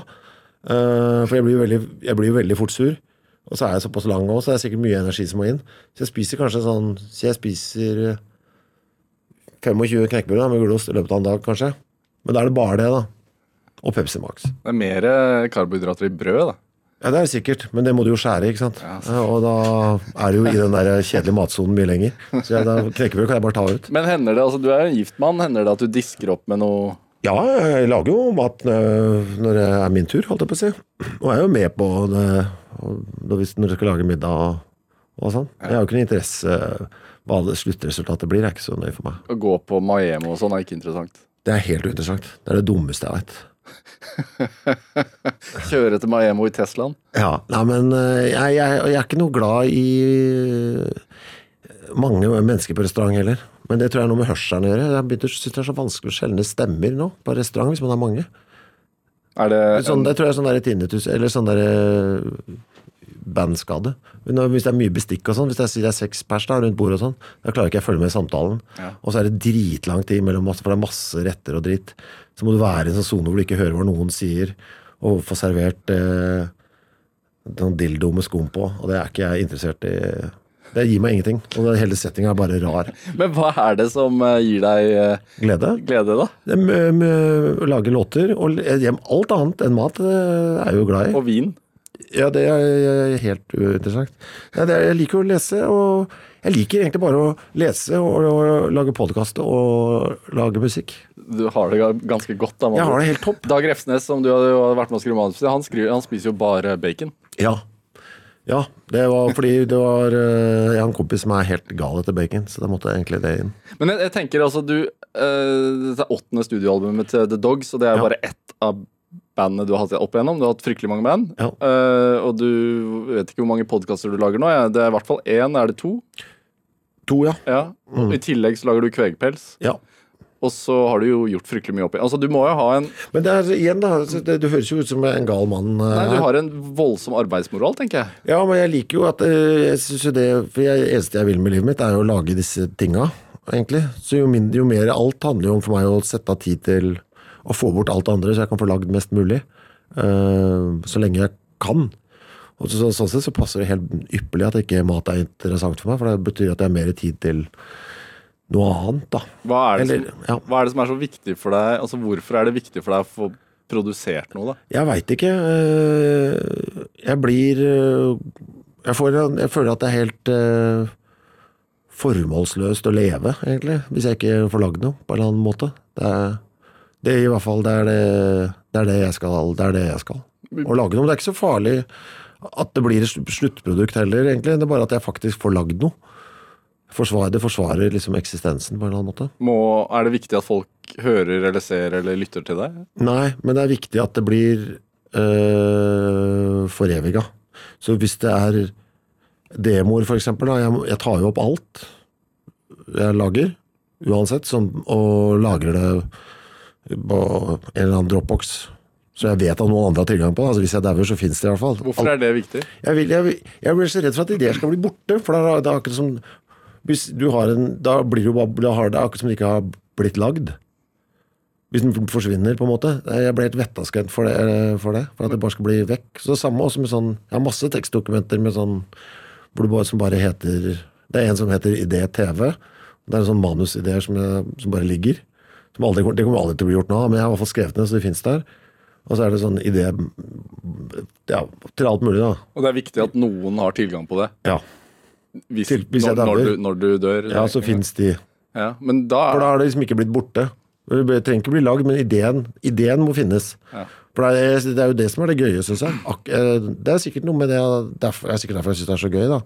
Speaker 4: Uh, for jeg blir veldig, jeg blir jo veldig fort sur. Og så er jeg såpass lang òg, så det er sikkert mye energi som må inn. Så jeg spiser kanskje sånn Så jeg spiser eh, 25 knekkebrød med gulost i løpet av en dag, kanskje. Men da er det bare det, da. Og Pepsi Max.
Speaker 2: Det er mer eh, karbohydrater i brød, da.
Speaker 4: Ja, det er jo sikkert, men det må du jo skjære, ikke sant. Ja, og da er du jo i den der kjedelige matsonen mye lenger. Så jeg, da knekkebrød kan jeg bare ta ut.
Speaker 2: Men hender det, altså du er jo en gift mann, hender det at du disker opp med noe
Speaker 4: Ja, jeg lager jo mat når når det er min tur, holdt jeg på å si. Og jeg er jo med på det når du skal lage middag og, og sånn. Jeg har jo ikke noe interesse hva det sluttresultatet blir, det er ikke så nøye for meg.
Speaker 2: å gå på Maemo og sånn, er ikke interessant.
Speaker 4: Det er helt uinteressant. Det er det dummeste jeg vet.
Speaker 2: Kjøre til Maemo i Teslaen.
Speaker 4: Ja, nei, men eh, jeg, jeg, jeg er ikke noe glad i mange mennesker på restaurant heller. Men det tror jeg er noe med hørselen å gjøre. Jeg begynner, synes det er så vanskelig å skjelne stemmer nå på restaurant hvis man er mange.
Speaker 2: Er det,
Speaker 4: Sånn, det tror jeg er sånn der tinnitus, eller sånn der eh, bandskade. Men Hvis det er mye bestikk og sånn, hvis jeg sier det er seks pers da, rundt bordet og sånn, da klarer ikke jeg å følge med i samtalen.
Speaker 2: Ja.
Speaker 4: Og så er det dritlang tid mellom masse, for det er masse retter og dritt. Så må du være i en sånn sone hvor du ikke hører hva noen sier, og få servert eh, noen dildo med skum på, og det er ikke jeg interessert i. Det gir meg ingenting. Og hele settinga er bare rar.
Speaker 2: Men hva er det som eh, gir deg eh,
Speaker 4: Glede.
Speaker 2: glede, da?
Speaker 4: Lage låter og hjem. Alt annet enn mat eh, er jeg jo glad i.
Speaker 2: Og vin?
Speaker 4: Ja, det er helt uinteressant. Ja, det er, jeg liker å lese, og jeg liker egentlig bare å lese og, og lage podkast og lage musikk.
Speaker 2: Du har det ganske godt. da.
Speaker 4: Jeg har det helt topp.
Speaker 2: Dag Refsnes, som du har vært med å skrive manus til, han, han spiser jo bare bacon.
Speaker 4: Ja. Ja, det var fordi det var eh, Jeg har en kompis som er helt gal etter bacon, så da måtte jeg egentlig det inn.
Speaker 2: Men jeg, jeg tenker altså, du eh, Dette er åttende studioalbumet til The Dogs, og det er
Speaker 4: Ja.
Speaker 2: bare ett av bandene du har hatt opp igjennom. Du har hatt fryktelig mange band.
Speaker 4: Ja.
Speaker 2: Eh, og du vet ikke hvor mange podkaster du lager nå. Det er i hvert fall én. Er det to?
Speaker 4: To, ja.
Speaker 2: Ja. Og I tillegg så lager du Kvegpels.
Speaker 4: ja.
Speaker 2: Og så har du jo gjort fryktelig mye opp igjen. Altså, du må jo ha en
Speaker 4: Men det er igjen, da. så Det, du høres jo ut som en gal mann. eh,
Speaker 2: Nei, du har en voldsom arbeidsmoral, tenker jeg.
Speaker 4: Ja, men jeg liker jo at eh, jeg synes jo det For det eneste jeg vil med livet mitt, er jo å lage disse tinga, egentlig. Så jo mindre, jo mer Alt handler jo om for meg å sette av tid til å få bort alt det andre, så jeg kan få lagd mest mulig. Eh, så lenge jeg kan. Og så, sånn sett så passer det helt ypperlig at ikke mat er interessant for meg, for det betyr at jeg har mer tid til noe annet, da.
Speaker 2: Hva er, det
Speaker 4: Eller,
Speaker 2: som,
Speaker 4: ja.
Speaker 2: hva er det som er så viktig for deg? Altså, Hvorfor er det viktig for deg å få produsert noe, da?
Speaker 4: Jeg veit ikke. eh, Jeg blir eh, jeg, får, jeg føler at det er helt eh, formålsløst å leve, egentlig. Hvis jeg ikke får lagd noe på en eller annen måte. Det er, det er i hvert fall det er det, det er det jeg skal. Det er det jeg skal. Å lage noe. Det er ikke så farlig at det blir et sluttprodukt heller, egentlig. Det er bare at jeg faktisk får lagd noe. Forsvar, det forsvarer liksom eksistensen på en eller annen måte.
Speaker 2: Må, er det viktig at folk hører eller ser eller lytter til deg?
Speaker 4: Nei, men det er viktig at det blir øh, foreviga. Så hvis det er demoer, eksempel, jeg, jeg tar jo opp alt jeg lager, uansett, som, og lagrer det på en eller annen dropbox. Så jeg vet at noen andre har tilgang på det. Altså, hvis jeg dauer, så fins det i hvert fall.
Speaker 2: Hvorfor er det viktig?
Speaker 4: Jeg, vil, jeg, jeg blir så redd for at ideer skal bli borte. For det er, det er akkurat som Hvis du har en Da blir det jo bare da har det akkurat som det ikke har blitt lagd. Hvis den forsvinner, på en måte. Jeg ble helt vettaskremt for det, for det. For at det bare skal bli vekk. Så det samme også med sånn Jeg har masse tekstdokumenter med sånn hvor det bare, som bare heter Det er en som heter Idé TV. Det er en sånn manusideer som, jeg- som bare ligger. Som aldri, det kommer aldri til å bli gjort nå, men jeg har i hvert fall skrevet ned, så det fins der. Og så er det sånn idé ja, til alt mulig, da.
Speaker 2: Og det er viktig at noen har tilgang på det.
Speaker 4: Ja.
Speaker 2: Hvis,
Speaker 4: Til- hvis
Speaker 2: når, når, du, når du dør.
Speaker 4: Ja, så fins de.
Speaker 2: Ja, men da,
Speaker 4: For da har det liksom ikke blitt borte. Det trenger ikke bli lagd, men ideen, ideen må finnes. For det er, det er jo det som er det gøye, syns jeg. Eh, det er sikkert noe med det derfor, Det er sikkert derfor jeg syns det er så gøy, da.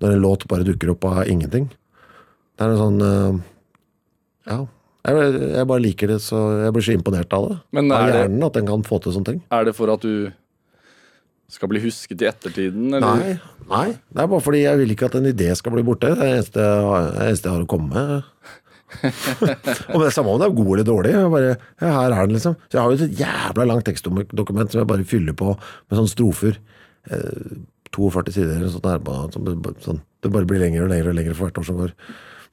Speaker 4: Når en låt bare dukker opp av ingenting. Det er en sånn eh, Ja. Jeg, jeg bare liker det, så jeg blir så imponert av det.
Speaker 2: Men
Speaker 4: av
Speaker 2: er det-
Speaker 4: hjernen, at den kan få til sånne ting.
Speaker 2: Er det for at du skal bli husket i ettertiden, eller?
Speaker 4: Nei, nei, det er bare fordi jeg vil ikke at en idé skal bli borte. Det er det eneste eneste jeg har å komme med. og det er samme om det er god eller dårlig. Jeg bare, ja, her er den liksom. Så jeg har jo et jævla langt tekstdokument som jeg bare fyller på med sånne strofer. Eh, 42 sider eller sånt der. bare Sånn, det sånn, det bare blir lengre og lengre og lengre for hvert år som går.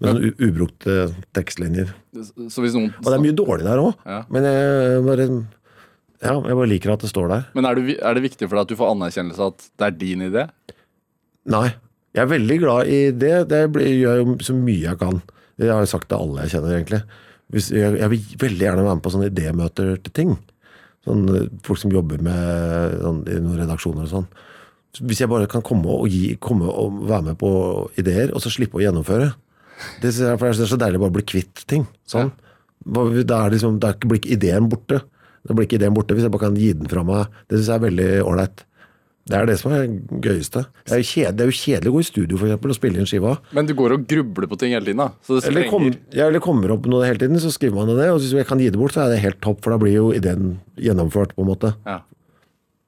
Speaker 4: Med sånne ubrukte tekstlinjer.
Speaker 2: Så noen
Speaker 4: Og det er mye dårlig der òg.
Speaker 2: Ja.
Speaker 4: Men jeg bare, ja, jeg bare liker at det står der.
Speaker 2: Men er, du, er det viktig for deg at du får anerkjennelse at det er din idé?
Speaker 4: Nei. Jeg er veldig glad i det. Det gjør jeg jo så mye jeg kan. Det har jo sagt til alle jeg kjenner, egentlig. Jeg, jeg vil veldig gjerne være med på sånne idémøter til ting. Sånn, eh, folk som jobber med sånn, i noen redaksjoner og sånn. Hvis jeg bare kan komme og, gi, komme og være med på ideer, og så slippe å gjennomføre. Det, for det er så deilig å bare bli kvitt ting. Sånn. Ja. Da er liksom, blir ikke ideen borte. Da blir ikke ideen borte hvis jeg bare kan gi den fra meg. Det syns jeg er veldig ålreit. Det er det som er det gøyeste. Det er jo kjedelig, det er jo kjedelig å gå i studio for eksempel, og spille inn skiva.
Speaker 2: Men du går og grubler på ting hele tiden, da. Så det
Speaker 4: Eller, kom, ja, eller kommer opp noe hele tiden, så skriver man det ned. Og hvis jeg kan gi det bort, så er det helt topp, for da blir jo ideen gjennomført. på en måte.
Speaker 2: Ja.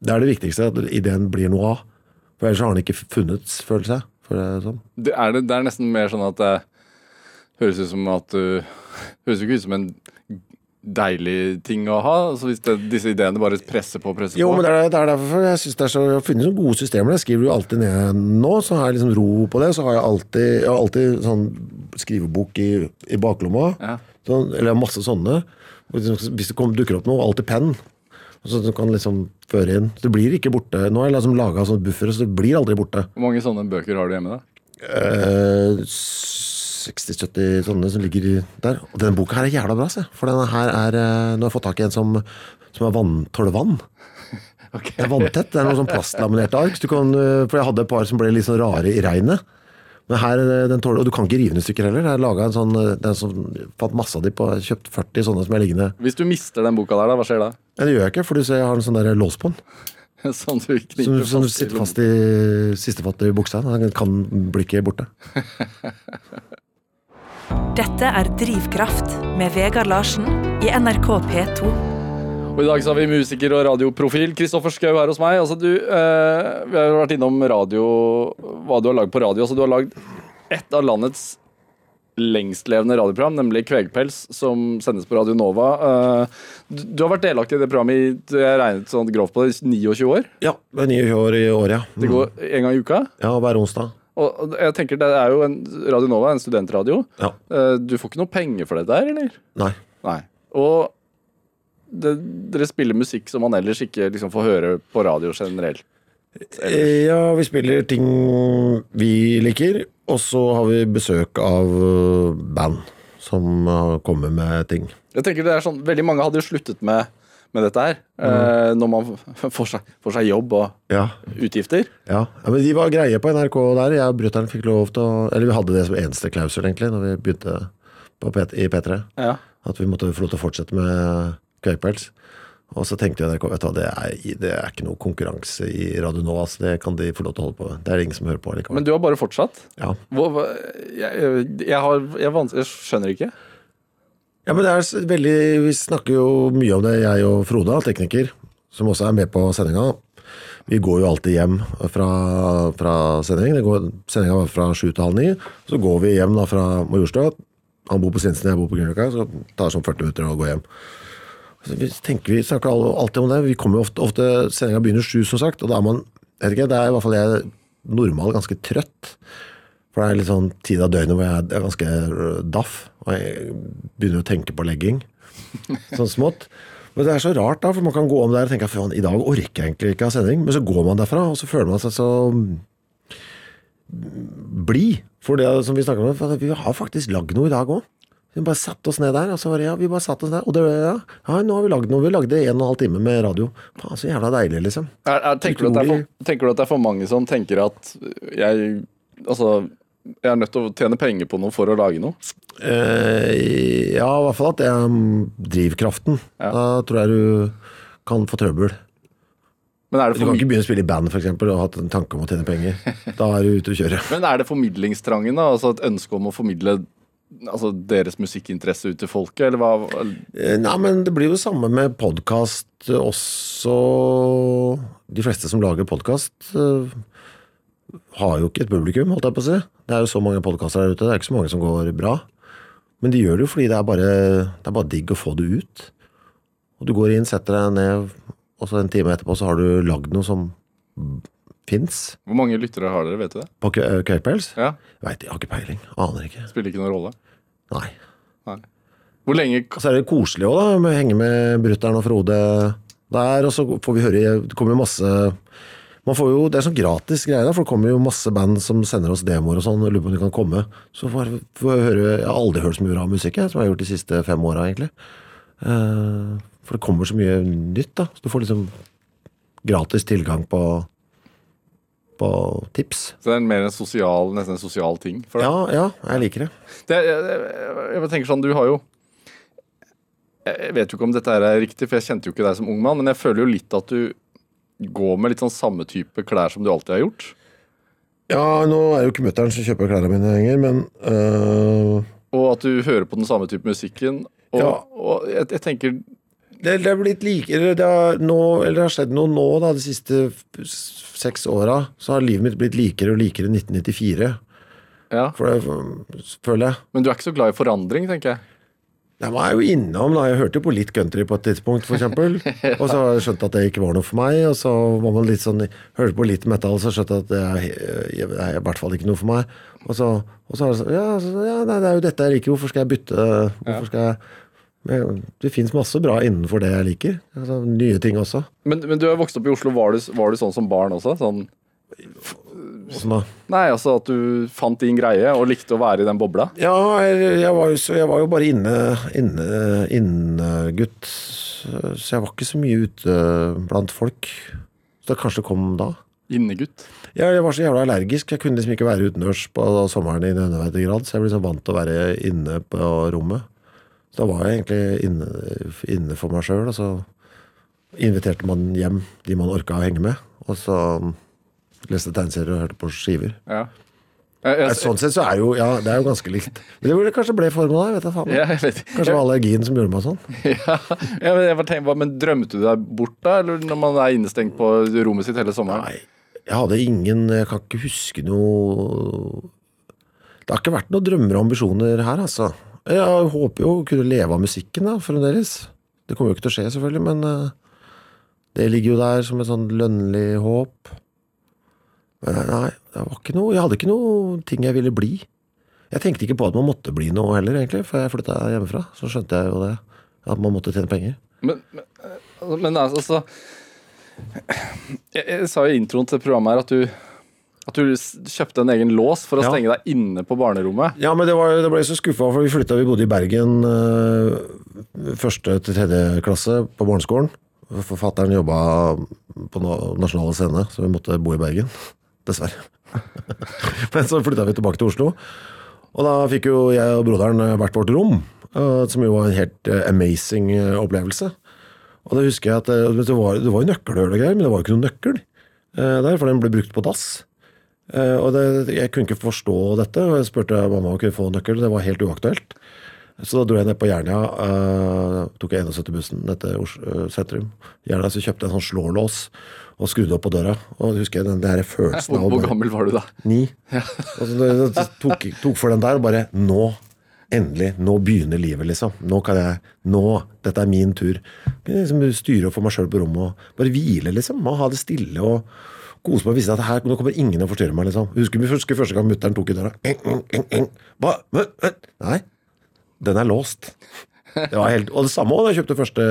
Speaker 4: Det er det viktigste, at ideen blir noe av. For ellers har den ikke funnet, følelse. jeg. For det sånn.
Speaker 2: Det, er det, det er nesten mer sånn at det høres ut som at du Høres jo ikke ut som en deilig ting å ha. Så hvis det, disse ideene bare presser på og presser
Speaker 4: Jo,
Speaker 2: på
Speaker 4: men det er, det er derfor jeg synes det er så Jeg har funnet sånne gode systemer. Jeg skriver jo alltid ned nå, så har jeg liksom ro på det. Så har jeg alltid, jeg har alltid sånn skrivebok i, i baklomma.
Speaker 2: Ja.
Speaker 4: Sånn, eller jeg har masse sånne. Liksom, Hvis det kommer, dukker opp noe, alltid penn. Så du kan liksom føre inn. Så det blir ikke borte. Nå har jeg liksom laga sånne buffere, så det blir aldri borte.
Speaker 2: Hvor mange sånne bøker har du hjemme, da?
Speaker 4: Eh, 60-70 sånne som ligger der. Og denne boka her er jævla bra, se. For denne her er eh, Nå har jeg fått tak i en som, som er vann, tåler vann. Det er vanntett. Det er noen sånn plastlaminerte ark. Du kan, eh, for jeg hadde et par som ble litt sånn rare i regnet. Men her, eh, den tåler, Og du kan ikke rive i stykker heller. Jeg laget en sånn, den som, fant masse av de på kjøpt 40 sånne som er liggende.
Speaker 2: Hvis du mister den boka der, da, hva skjer da?
Speaker 4: Det gjør jeg ikke, for du ser jeg har en sånn der lås på den.
Speaker 2: Sånn du
Speaker 4: Som, som sitter fast i sistefattet i buksa. Den kan blikket ikke borte.
Speaker 3: Dette er Drivkraft med Vegard Larsen i NRK P2.
Speaker 2: Og I dag så har vi musiker og radioprofil Kristoffer Schou her hos meg. Altså du, eh, vi har vært innom radio, hva du har lagd på radio. Altså du har lagd ett av landets lengstlevende radioprogram, nemlig Kvegpels, som sendes på Radio Nova. Eh, du, du har vært delaktig i det programmet i det jeg regnet sånn grovt på det, 29 år.
Speaker 4: Ja, det er 29 år i år, ja.
Speaker 2: Det går en gang i uka.
Speaker 4: Ja, hver onsdag.
Speaker 2: Og jeg tenker det er jo en Radio Nova, en studentradio.
Speaker 4: Ja.
Speaker 2: Eh, Du får ikke noe penger for dette her, eller?
Speaker 4: Nei.
Speaker 2: Nei. Og det, dere spiller musikk som man ellers ikke liksom får høre på radio generelt.
Speaker 4: Ellers. Ja, vi spiller ting vi liker, og så har vi besøk av eh, band som eh, kommer med ting.
Speaker 2: Jeg tenker det er sånn, Veldig mange hadde jo sluttet med, med dette her. Mm. når man får seg, får seg jobb og
Speaker 4: Ja,
Speaker 2: utgifter.
Speaker 4: ja. ja, men de var greie på NRK der. Jeg og brutter'n fikk lov til å Eller vi hadde det som eneste klausul, egentlig, når vi begynte på P i P3.
Speaker 2: Ja.
Speaker 4: At vi måtte få lov til å fortsette med Kvegpels. Og så tenkte jeg NRK, vet du, hva, det er, det er ikke noe konkurranse i radio nå. Altså, det kan de få lov til å holde på med. Det er det ingen som hører på likevel.
Speaker 2: Men du har bare fortsatt?
Speaker 4: ja.
Speaker 2: Hvor, jeg, jeg, har, jeg, jeg skjønner ikke.
Speaker 4: Ja, men det er veldig Vi snakker jo mye om det, jeg og Frode, tekniker, som også er med på sendinga. Vi går jo alltid hjem fra, fra sending. Sendinga var fra sju til halv ni. Så går vi hjem da fra Majorstua. Han bor på Sinsen, jeg bor på Grünerløkka. Så det tar sånn 40 minutter å gå hjem. Så vi, tenker, vi snakker alltid om det. Vi kommer jo ofte, ofte Sendinga begynner sju, som sagt. Og da er man vet ikke, Det er i hvert fall jeg normalt ganske trøtt. For det er litt sånn tid av døgnet hvor jeg er ganske øh, daff. Og jeg begynner å tenke på legging. Sånn smått. Men det er så rart, da, for man kan gå om der og tenke at i dag orker jeg egentlig ikke ha sending. Men så går man derfra, og så føler man seg så blid. For det som vi snakker om, vi har faktisk lagd noe i dag òg. Vi bare satte oss ned der, og så var det, ja, vi bare satte oss ned. Og det, ja, ja, nå har vi lagd noe. Vi lagde en og en halv time med radio. Faen, så jævla deilig, liksom.
Speaker 2: Er, er, tenker, du for, tenker du at det er for mange som tenker at jeg Altså, jeg er nødt til å tjene penger på noe for å lage noe.
Speaker 4: Eh, ja, i hvert fall at det er drivkraften.
Speaker 2: Ja.
Speaker 4: Da tror jeg du kan få trøbbel.
Speaker 2: Men er det,
Speaker 4: Du kan ikke begynne å spille i band for eksempel, og ha en tanke om å tjene penger. Da er du ute å kjøre.
Speaker 2: men er det formidlingstrangen, da? Altså et ønske om å formidle altså, deres musikkinteresse ut til folket, eller hva?
Speaker 4: Eh, Nei, men det blir jo samme med podkast også. De fleste som lager podkast, har jo ikke et publikum, holdt jeg på å si. Det er jo så mange podkaster der ute, det er ikke så mange som går bra. Men de gjør det jo fordi det er bare, det er bare digg å få det ut. Og du går inn, setter deg ned, og så en time etterpå så har du lagd noe som fins
Speaker 2: Hvor mange lyttere har dere, vet du det?
Speaker 4: på Kve- Kveldpels.
Speaker 2: Ja,
Speaker 4: veit, jeg har ikke peiling. Aner ikke.
Speaker 2: Spiller ikke noen rolle.
Speaker 4: Nei.
Speaker 2: Nei. Hvor lenge
Speaker 4: Og så er det koselig òg, da. Med å henge med brutter'n og Frode der. Og så får vi høre Det kommer masse man får jo, Det er sånn gratis greie, for det kommer jo masse band som sender oss demoer og sånn. og lurer på om de kan komme. Så får får jeg høre Jeg har aldri hørt så mye bra musikk jeg, som jeg har gjort de siste fem åra, egentlig. Eh, for det kommer så mye nytt, da. Så du får liksom gratis tilgang på på tips.
Speaker 2: Så det er mer en sosial, nesten en sosial ting for deg?
Speaker 4: Ja, ja, jeg liker det.
Speaker 2: Det, jeg, jeg, jeg tenker sånn, du har jo Jeg vet jo ikke om dette er riktig, for jeg kjente jo ikke deg som ung mann, men jeg føler jo litt at du går med litt sånn samme type klær som du alltid har gjort.
Speaker 4: Ja, nå er jo ikke mutter'n som kjøper klærne mine lenger, men øh,
Speaker 2: Og at du hører på den samme type musikken. Og,
Speaker 4: Ja.
Speaker 2: og jeg, jeg tenker
Speaker 4: det, det er blitt like eller det har, nå, eller det har skjedd noe nå, da, de siste seks åra. Så har livet mitt blitt likere og likere 1994.
Speaker 2: Ja,
Speaker 4: For det føler jeg.
Speaker 2: men du er ikke så glad i forandring, tenker jeg.
Speaker 4: Jeg var jo innom, da. Jeg hørte jo på litt country på et tidspunkt, for eksempel. Og så skjønte jeg at det ikke var noe for meg. Og så var man litt sånn Hørte på litt metal, så skjønte jeg at det er, det i hvert fall ikke noe for meg. Og så, og så er det sånn Ja, så, ja nei, det er jo dette jeg liker. Hvorfor skal jeg bytte? Hvorfor skal jeg Det fins masse bra innenfor det jeg liker. Altså, nye ting også.
Speaker 2: Men, men du er vokst opp i Oslo. Var du, var du sånn som barn også? Sånn,
Speaker 4: Sånn da.
Speaker 2: nei, altså at du fant din greie og likte å være i den bobla?
Speaker 4: Ja, jeg, var jo, så, jeg var jo bare inne, inne, innegutt. Så jeg var ikke så mye ute blant folk. Så det kanskje kom da.
Speaker 2: Innegutt.
Speaker 4: Ja, jeg var så jævla allergisk. Jeg kunne liksom ikke være utendørs på sommeren i nødvendig grad, så jeg ble liksom vant til å være inne på rommet. Så da var jeg egentlig inne, inne for meg sjøl, og så inviterte man hjem de man orka å henge med. Og så leste tegneserier og hørte på skiver.
Speaker 2: Ja. Jeg, jeg,
Speaker 4: Sånn sett så er jo, ja, det er jo ganske likt. Men det kanskje ble forma der.
Speaker 2: ja,
Speaker 4: Kanskje det var allergien som gjorde meg sånn.
Speaker 2: ja, ja, men jeg bare tenkte, men Drømte du deg bort da, eller når man er innestengt på rommet sitt hele sommeren?
Speaker 4: Nei, jeg hadde ingen Jeg kan ikke huske noe Det har ikke vært noen drømmer og ambisjoner her, altså. Jeg håper jo å kunne leve av musikken da, fremdeles. Det kommer jo ikke til å skje, selvfølgelig, men eh, det ligger jo der som et sånn lønnlig håp. Men nei, det var ikke noe Jeg hadde ikke noe ting jeg ville bli. Jeg tenkte ikke på at man måtte bli noe heller, egentlig, før jeg flytta hjemmefra. Så skjønte jeg jo det, at man måtte tjene penger.
Speaker 2: Men, men, altså, men altså jeg, jeg sa i introen til programmet her at du at du kjøpte en egen lås for å
Speaker 4: Ja.
Speaker 2: stenge deg inne på barnerommet.
Speaker 4: Ja, men det, var, det ble jeg så skuffa, for vi flytta, vi bodde i Bergen øh, første til tredje klasse på barneskolen. Forfatteren jobba på nasjonale scene, så vi måtte bo i Bergen. Dessverre. men så flytta vi tilbake til Oslo, og da fikk jo jeg og broderen hvert vårt rom, øh, som jo var en helt øh, amazing opplevelse. Og det husker jeg at det var, det var nøkkelhull og greier, men det var jo ikke noen nøkkel der, for den ble brukt på dass. Eh, og det, jeg kunne ikke forstå dette, og jeg spurte mamma om jeg kunne få nøkkel. Det var helt uaktuelt. Så da dro jeg ned på Jernia, eh, tok jeg 71-bussen ned til eh, sentrum. Jernia, så kjøpte jeg en sånn slålås og skrudde opp på døra. Og husker jeg den der følelsen av
Speaker 2: hvor gammel var du da?
Speaker 4: Ni. Og så, tok, tok for den der og bare Nå, endelig, nå begynner livet, liksom. Nå kan jeg Nå, dette er min tur. Liksom styre og få meg sjøl på rommet og bare hvile, liksom. Og ha det stille og kose meg og vise at her, nå kommer ingen og forstyrre meg, liksom. Husker vi husker første gang mutter'n tok i døra. Eng, eng, eng? Nei, den er låst. Det var helt, og det samme da jeg kjøpte første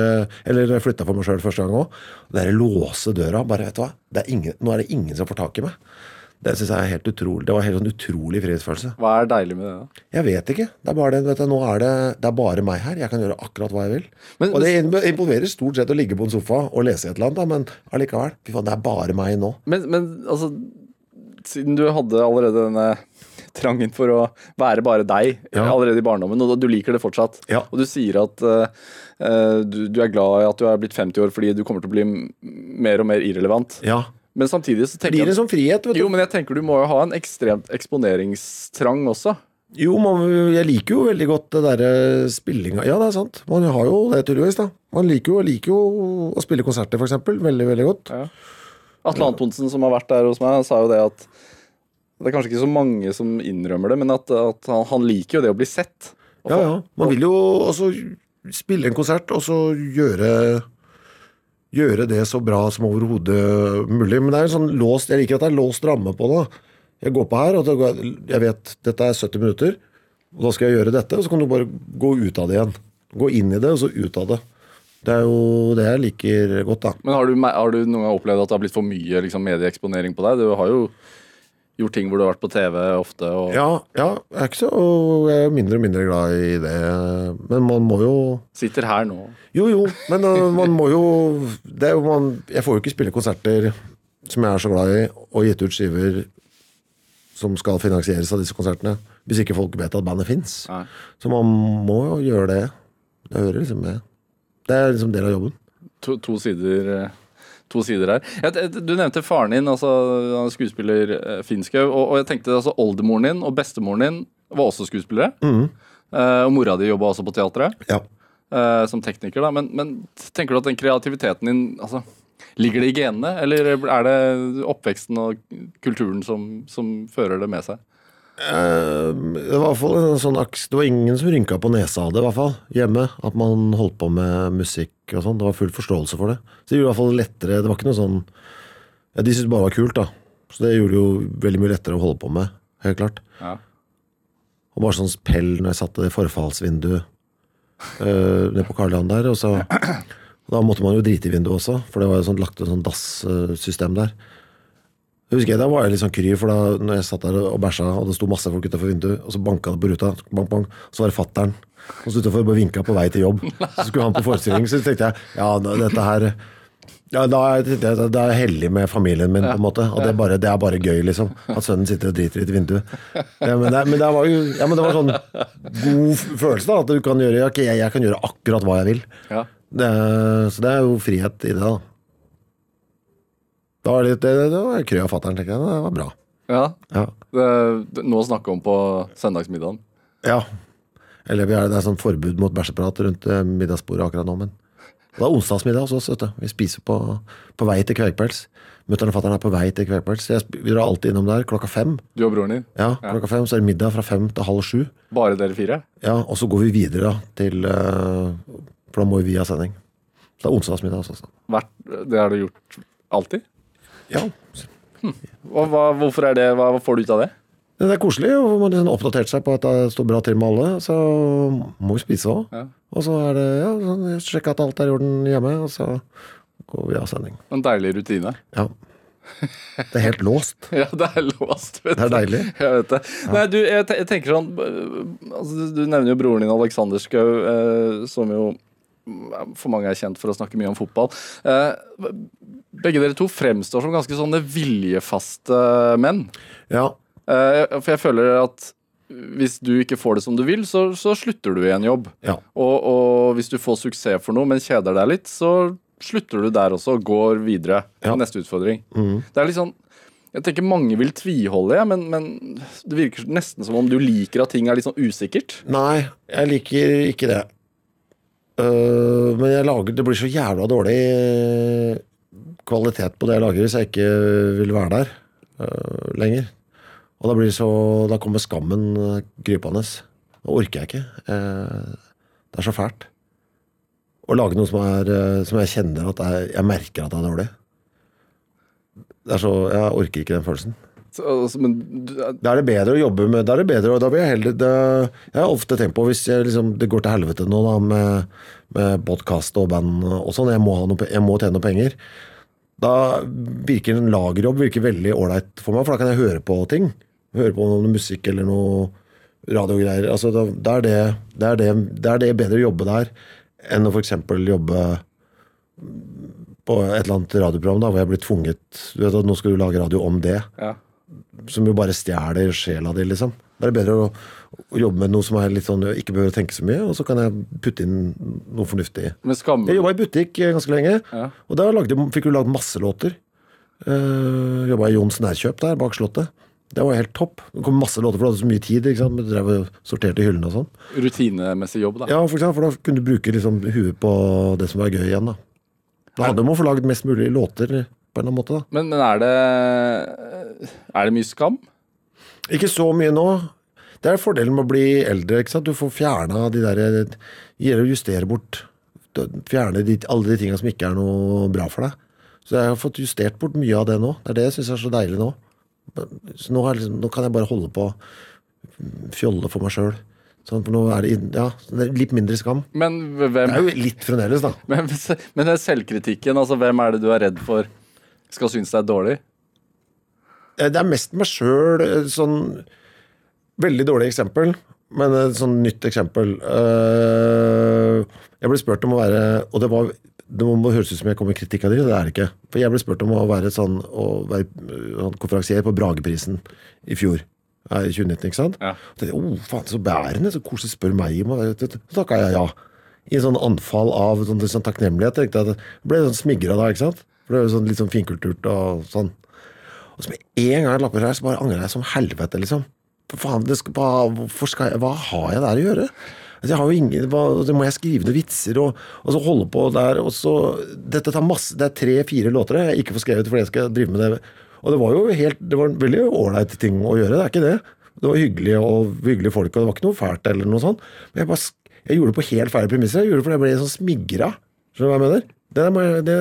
Speaker 4: Eller flytta for meg sjøl første gang òg. Det å låse døra. Bare, vet du hva? Det er ingen, nå er det ingen som får tak i meg. Det synes jeg er helt utrolig. Det var helt sånn utrolig frihetsfølelse.
Speaker 2: Hva er deilig med det? da?
Speaker 4: Jeg vet ikke. Det er bare det, vet du, nå er det, det er bare meg her. Jeg kan gjøre akkurat hva jeg vil.
Speaker 2: Men-
Speaker 4: og det involverer stort sett å ligge på en sofa og lese et eller annet, da, men allikevel. Fy faen, det er bare meg nå.
Speaker 2: Men, men altså, siden du hadde allerede denne trangen for å være bare deg
Speaker 4: Ja.
Speaker 2: allerede i barndommen, og du liker det fortsatt.
Speaker 4: Ja.
Speaker 2: Og du sier at eh, eh, du, du er glad i at du er blitt 50 år fordi du kommer til å bli mer og mer irrelevant.
Speaker 4: Ja.
Speaker 2: Men samtidig så tenker
Speaker 4: en
Speaker 2: jeg
Speaker 4: som frihet, vet du.
Speaker 2: Jo, men jeg tenker du må jo ha en ekstremt eksponeringstrang også.
Speaker 4: Jo, man, jeg liker jo veldig godt det derre spillinga Ja, det er sant. Man har jo det, tydeligvis. da Man liker jo, liker jo å spille konserter, eksempel. Veldig, veldig godt.
Speaker 2: Atle Antonsen, som har vært der hos meg, sa jo det at det er kanskje ikke så mange som innrømmer det, men at, at han, han liker jo det å bli sett.
Speaker 4: Ja, ja. Man vil jo også spille en konsert, og så gjøre Gjøre det så bra som overhodet mulig. Men det er en sånn låst Jeg liker at det er låst ramme på det. Jeg går på her, og går jeg vet dette er 70 minutter, og da skal jeg gjøre dette, og så kan du bare gå ut av det igjen. Gå inn i det, og så ut av det. Det er jo det jeg liker godt, da.
Speaker 2: Men har du, har du noen gang opplevd at det har blitt for mye liksom, medieeksponering på deg? Du har jo gjort ting hvor du har vært på TV ofte. Og...
Speaker 4: Ja, ja, jeg er ikke så Jeg er mindre og mindre glad i det. Men man må jo
Speaker 2: Sitter her nå.
Speaker 4: Jo, jo, men uh, man må jo, det jo man, Jeg får jo ikke spille konserter som jeg er så glad i, og gitt ut skiver som skal finansieres av disse konsertene, hvis ikke folk vet at bandet fins. Så man må jo gjøre det. Det hører liksom med. Det er liksom del av jobben.
Speaker 2: To, to sider eh, To sider her. Du nevnte faren din, altså er skuespiller eh, Finskau. Og, og jeg tenkte altså oldemoren din og bestemoren din var også skuespillere. Eh, og mora di jobba også på teatret.
Speaker 4: Ja.
Speaker 2: uh, som tekniker, da. Men, men tenker du at den kreativiteten din altså, Ligger det i genene, eller er det oppveksten og kulturen som, som fører det med seg?
Speaker 4: Eh, Det var, i hvert fall en sånn, aks- det var ingen som rynka på nesa av det, i hvert fall, hjemme. At man holdt på med musikk og sånn. Det var full forståelse for det. Så det gjorde i hvert fall lettere. Det var ikke noe sånn ja, De syntes det bare var kult, da. Så det gjorde det jo veldig mye lettere å holde på med. Helt klart.
Speaker 2: Ja.
Speaker 4: Og bare sånn spell når jeg satte det i forfallsvinduet øh, nede på Karl Johan der. Og så Da måtte man jo drite i vinduet også, for det var jo sånn, lagt et sånn dassystem der. Jeg husker jeg, Da var jeg litt sånn kry, for da når jeg satt der og bæsja, og det sto masse folk utenfor vinduet, og så banka det på ruta, bang, bang, så var det fattern som sto utenfor og bare vinka på vei til jobb. Så skulle han på forestilling, så tenkte jeg ja, dette her ja, da er jeg, da da er heldig med familien min, på en måte. Og det er, bare, det er bare gøy, liksom. At sønnen sitter og driter litt i vinduet. Ja, men, det, men, det var jo ja, men det var sånn god følelse, da. At du kan gjøre jeg, jeg kan gjøre akkurat hva jeg vil.
Speaker 2: Ja.
Speaker 4: Det, så det er jo frihet i det, da. Da var det, litt- det, det var krø av fatter'n, tenker jeg. Det var bra.
Speaker 2: ja.
Speaker 4: Ja.
Speaker 2: Det, noe å snakke om på søndagsmiddagen.
Speaker 4: ja. Eller vi er, det er sånn forbud mot bæsjeprat rundt eh, middagsbordet akkurat nå, men det er onsdagsmiddag hos oss. Vi spiser på, på vei til kvegpels. Mutter'n og fatter'n er på vei til kvegpels. Vi drar alltid innom der klokka fem.
Speaker 2: Du og broren din.
Speaker 4: Ja, klokka fem, Så er det middag fra fem til halv sju.
Speaker 2: Bare dere fire?
Speaker 4: Ja, Og så går vi videre til eh, For da må vi ha sending. Så det er onsdagsmiddag hos oss.
Speaker 2: det har du gjort alltid?
Speaker 4: Ja.
Speaker 2: Og hva, hvorfor er det, hva, hva får du ut av det?
Speaker 4: Det er koselig, og man har oppdatert seg på at det står bra til med alle. Så må vi spise òg.
Speaker 2: Ja.
Speaker 4: Og så er det ja, sånn, sjekke at alt er i orden hjemme, og så går vi av sending.
Speaker 2: En deilig rutine.
Speaker 4: Ja. Det er helt låst.
Speaker 2: Ja, det er låst. Vet
Speaker 4: Det er deilig.
Speaker 2: Jeg vet det. Nei, du, jeg, jeg tenker sånn altså, du- nevner jo broren din Alexander Schou, eh, som jo mm, for mange er kjent for å snakke mye om fotball. Eh, begge dere to fremstår som ganske sånne viljefaste menn.
Speaker 4: Ja.
Speaker 2: Eh, for jeg føler at hvis du ikke får det som du vil, så, så slutter du i en jobb.
Speaker 4: ja.
Speaker 2: Og, og hvis du får suksess for noe, men kjeder deg litt, så slutter du der også og går videre
Speaker 4: Ja.
Speaker 2: neste utfordring. Det er litt sånn Jeg tenker mange vil tviholde, ja, men, men det virker nesten som om du liker at ting er litt sånn usikkert.
Speaker 4: Nei, jeg liker ikke det. Uh, men jeg lager Det blir så jævla dårlig kvalitet på det jeg lager hvis jeg ikke vil være der uh, lenger. Og da blir så Da kommer skammen uh, krypende. Da orker jeg ikke. Uh, det er så fælt. Å lage noe som, er, som jeg kjenner at er, jeg merker at det er dårlig. Det er så, Jeg orker ikke den følelsen.
Speaker 2: Så, altså, men du,
Speaker 4: Da er det bedre å jobbe med Da er det bedre, og da blir jeg heller det, Jeg har ofte tenkt på hvis jeg liksom, det går til helvete nå da med, med podkast og band og sånn, jeg jeg må tjene noe penger. Da virker en lagerjobb virker veldig ålreit for meg, for da kan jeg høre på ting. Høre på noe musikk eller noe radiogreier. Altså, da, da er det, det, er det, det er det bedre å jobbe der enn å f.eks. jobbe på et eller annet radioprogram da, hvor jeg blir tvunget du vet at Nå skal du lage radio om det
Speaker 2: ja.
Speaker 4: som jo bare stjeler sjela di, liksom. Da er det bedre å, å jobbe med noe som er litt sånn, jeg ikke behøver å tenke så mye, og så kan jeg putte inn noe fornuftig. Jeg jobba i butikk eh, ganske lenge,
Speaker 2: Ja.
Speaker 4: og da lagde, fikk du lagd masse låter. Uh, jobba i Jons Nærkjøp der bak Slottet. Det var helt topp. Det kom masse låter, for du hadde så mye tid. ikke sant? Du drev og sorterte i hyllene og sånn.
Speaker 2: Rutinemessig jobb, da.
Speaker 4: Ja, for, eksempel, for da kunne du bruke liksom huet på det som var gøy igjen. da. Det handler om å få lagd mest mulig låter på en eller annen måte. da.
Speaker 2: Men, men er det Er det mye skam?
Speaker 4: Ikke så mye nå. Det er fordelen med å bli eldre. ikke sant? Du får fjerna de der Gjelder å justere bort. Fjerne de, alle de tinga som ikke er noe bra for deg. Så jeg har fått justert bort mye av det nå. Det er det jeg syns er så deilig nå. Så nå, liksom, nå kan jeg bare holde på fjolle for meg sjøl. Sånn, for nå er det, ja, det er litt mindre skam.
Speaker 2: Men
Speaker 4: Det
Speaker 2: hvem
Speaker 4: er jo litt fremdeles, da.
Speaker 2: Men, men den selvkritikken, altså hvem er det du er redd for skal synes det er dårlig?
Speaker 4: Eh, Det er mest meg sjøl. Sånn Veldig dårlig eksempel, men et sånn nytt eksempel. Eh, Jeg ble spurt om å være Og det var det må høres ut som jeg kommer med kritikk av det, det er det ikke. For jeg ble spurt om å være sånn å være konferansier på Brageprisen i fjor. I 2019, ikke sant?
Speaker 2: Ja.
Speaker 4: Og tenkte, oh, faen, så bærende, så koselig spør meg om å være Så takka jeg ja. I en sånn anfall av sånn, sånn takknemlighet. tenkte jeg at ble sånn smigra da, ikke sant? For det er jo sånn, litt sånn finkulturt og sånn. Og så med en gang jeg lapper her, så bare angrer jeg som helvete, liksom. For faen, skal, hva, jeg, hva har jeg der å gjøre? Altså, jeg har jo ingen, hva, så må jeg skrive noen vitser og, og så holde på der. og så, Dette tar masse, det er tre-fire låter jeg ikke får skrevet fordi jeg skal drive med det. Og det var jo helt, det var en veldig ålreit ting å gjøre, det er ikke det. Det var hyggelig og hyggelige folk, og det var ikke noe fælt eller noe sånt. Men jeg, bare, jeg gjorde det på helt feil premisser. Jeg gjorde det fordi jeg ble sånn smigra. Skjønner du hva jeg mener? Det, det,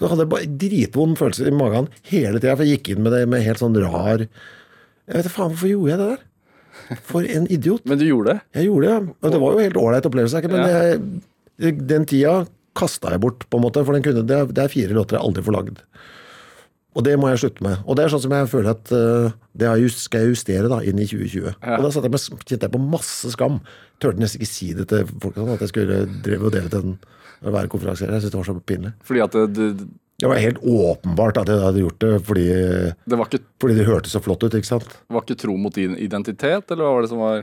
Speaker 4: da hadde jeg bare dritvond følelse i magen hele tida, for jeg gikk inn med det med helt sånn rar Jeg vet da faen hvorfor gjorde jeg det der? For en idiot.
Speaker 2: Men du gjorde det?
Speaker 4: Jeg gjorde det, og det var jo helt ålreit opplevelse. men Men jeg, den tida kasta jeg bort, på en måte, for den kunne, det, er- fire låter jeg aldri får lagd. Og det må jeg slutte med. Og det er sånn som jeg føler at uh, det just, skal jeg justere da, inn i 2020. Og da satt jeg med, kjente jeg på masse skam. Tørte nesten ikke si det til folk sånn, at jeg skulle drive og dele til den å være konferansier. Jeg syntes det var så pinlig.
Speaker 2: Fordi at det, det,
Speaker 4: Det var helt åpenbart at jeg hadde gjort det fordi,
Speaker 2: det var, ikke,
Speaker 4: fordi det hørtes så flott ut, ikke sant?
Speaker 2: var ikke tro mot din identitet, eller hva var det som var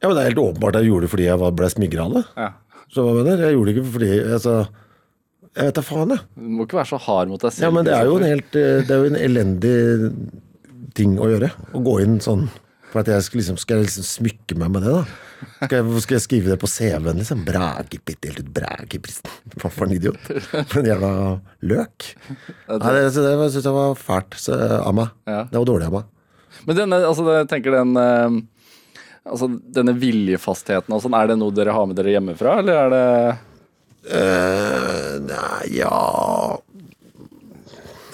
Speaker 4: Ja, men det er helt åpenbart at jeg gjorde det fordi jeg ble smigra av det.
Speaker 2: Ja.
Speaker 4: Så hva mener jeg? Jeg gjorde det ikke fordi altså, Jeg vet da faen, jeg.
Speaker 2: Du må ikke være så hard mot deg selv.
Speaker 4: Ja, men det er jo en helt eh, Det er jo en elendig ting å gjøre. Å gå inn sånn for at jeg skal liksom, skal jeg liksom smykke meg med det, da. Skal jeg, skal jeg skrive det på CV-en, liksom? Brage, helt ut Brageprisen. Hva for en idiot. For en jævla løk. Nei, det, så det syns jeg var fælt så, av meg.
Speaker 2: Ja.
Speaker 4: Det var dårlig av meg.
Speaker 2: Men denne, altså, jeg tenker den eh, Altså, denne viljefastheten og sånn, er det noe dere har med dere hjemmefra, eller er det
Speaker 4: uh, nei, ja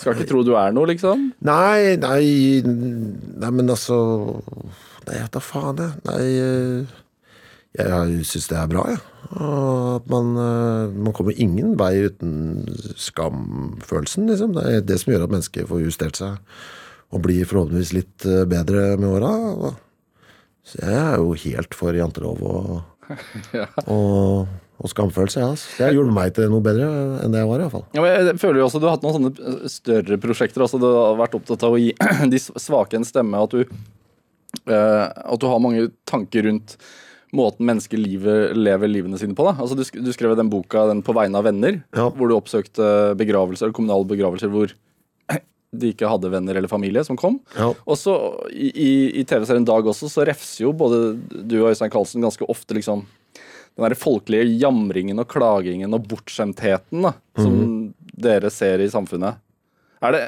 Speaker 2: Skal ikke tro du er noe, liksom?
Speaker 4: Nei, nei Nei, men altså Nei, jeg tar faen, jeg. Nei, eh, jeg syns det er bra, jeg. Og At man, eh, man kommer ingen vei uten skamfølelsen, liksom. Det er det som gjør at mennesker får justert seg og blir forhåpentligvis litt eh, bedre med åra. Så jeg er jo helt for jantelov og,
Speaker 2: Ja.
Speaker 4: og, og skamfølelse, ja. altså. Det har hjulpet meg til noe bedre enn det jeg var, i
Speaker 2: hvert fall. Ja, jeg føler jo også Du har hatt noen sånne større prosjekter. Altså Du har vært opptatt av å gi de svake en stemme. At du, uh, at du har mange tanker rundt måten mennesker livet, lever livene sine på. Da. Altså Du, du skrev den boka den 'På vegne av venner',
Speaker 4: Ja.
Speaker 2: hvor du oppsøkte begravelser, kommunale begravelser hvor de ikke hadde venner eller familie som kom.
Speaker 4: Ja.
Speaker 2: Og så i, i, i TV-serien Dag også, så refser jo både du og Øystein Carlsen ganske ofte liksom den der folkelige jamringen og klagingen og bortskjemtheten da, som
Speaker 4: Mhm.
Speaker 2: dere ser i samfunnet. Er det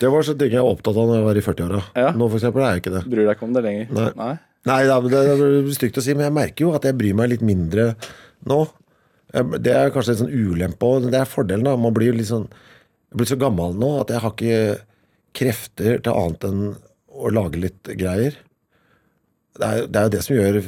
Speaker 4: Det var så ting jeg var opptatt av da jeg var i 40-åra.
Speaker 2: Ja.
Speaker 4: Nå for eksempel er jeg ikke det.
Speaker 2: Bryr deg ikke om det lenger?
Speaker 4: Nei. Nei, da, det er stygt å si, men jeg merker jo at jeg bryr meg litt mindre nå. Det er kanskje en sånn ulempe, og det er fordelen. da. Man blir litt sånn Jeg blir så gammel nå at jeg har ikke krefter til annet enn å lage litt greier. Det er, det er jo det som gjør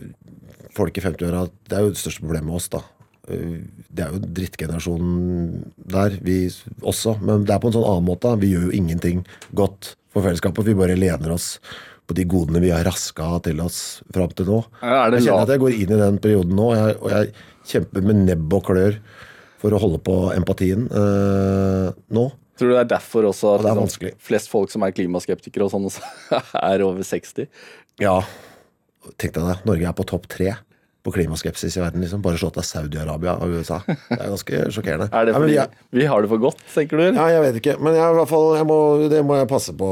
Speaker 4: folk i 50-åra Det er jo det største problemet med oss, da. Det er jo drittgenerasjonen der, vi også. Men det er på en sånn annen måte. Vi gjør jo ingenting godt for fellesskapet. Vi bare lener oss på de godene vi har raska til oss fram til nå. Jeg kjenner at jeg går inn i den perioden nå, og jeg, og jeg kjemper med nebb og klør for å holde på empatien eh, nå.
Speaker 2: Tror du det er derfor også at
Speaker 4: det er
Speaker 2: liksom, flest folk som er klimaskeptikere og sånn, også er over 60?
Speaker 4: Ja. Tenk deg det, Norge er på topp tre på klimaskepsis i verden. liksom Bare slått av Saudi-Arabia og USA. Det er ganske sjokkerende.
Speaker 2: Er det
Speaker 4: Ja, jeg-
Speaker 2: vi har det for godt, tenker du?
Speaker 4: ja, jeg vet ikke, men jeg, i hvert fall, jeg må, det må jeg passe på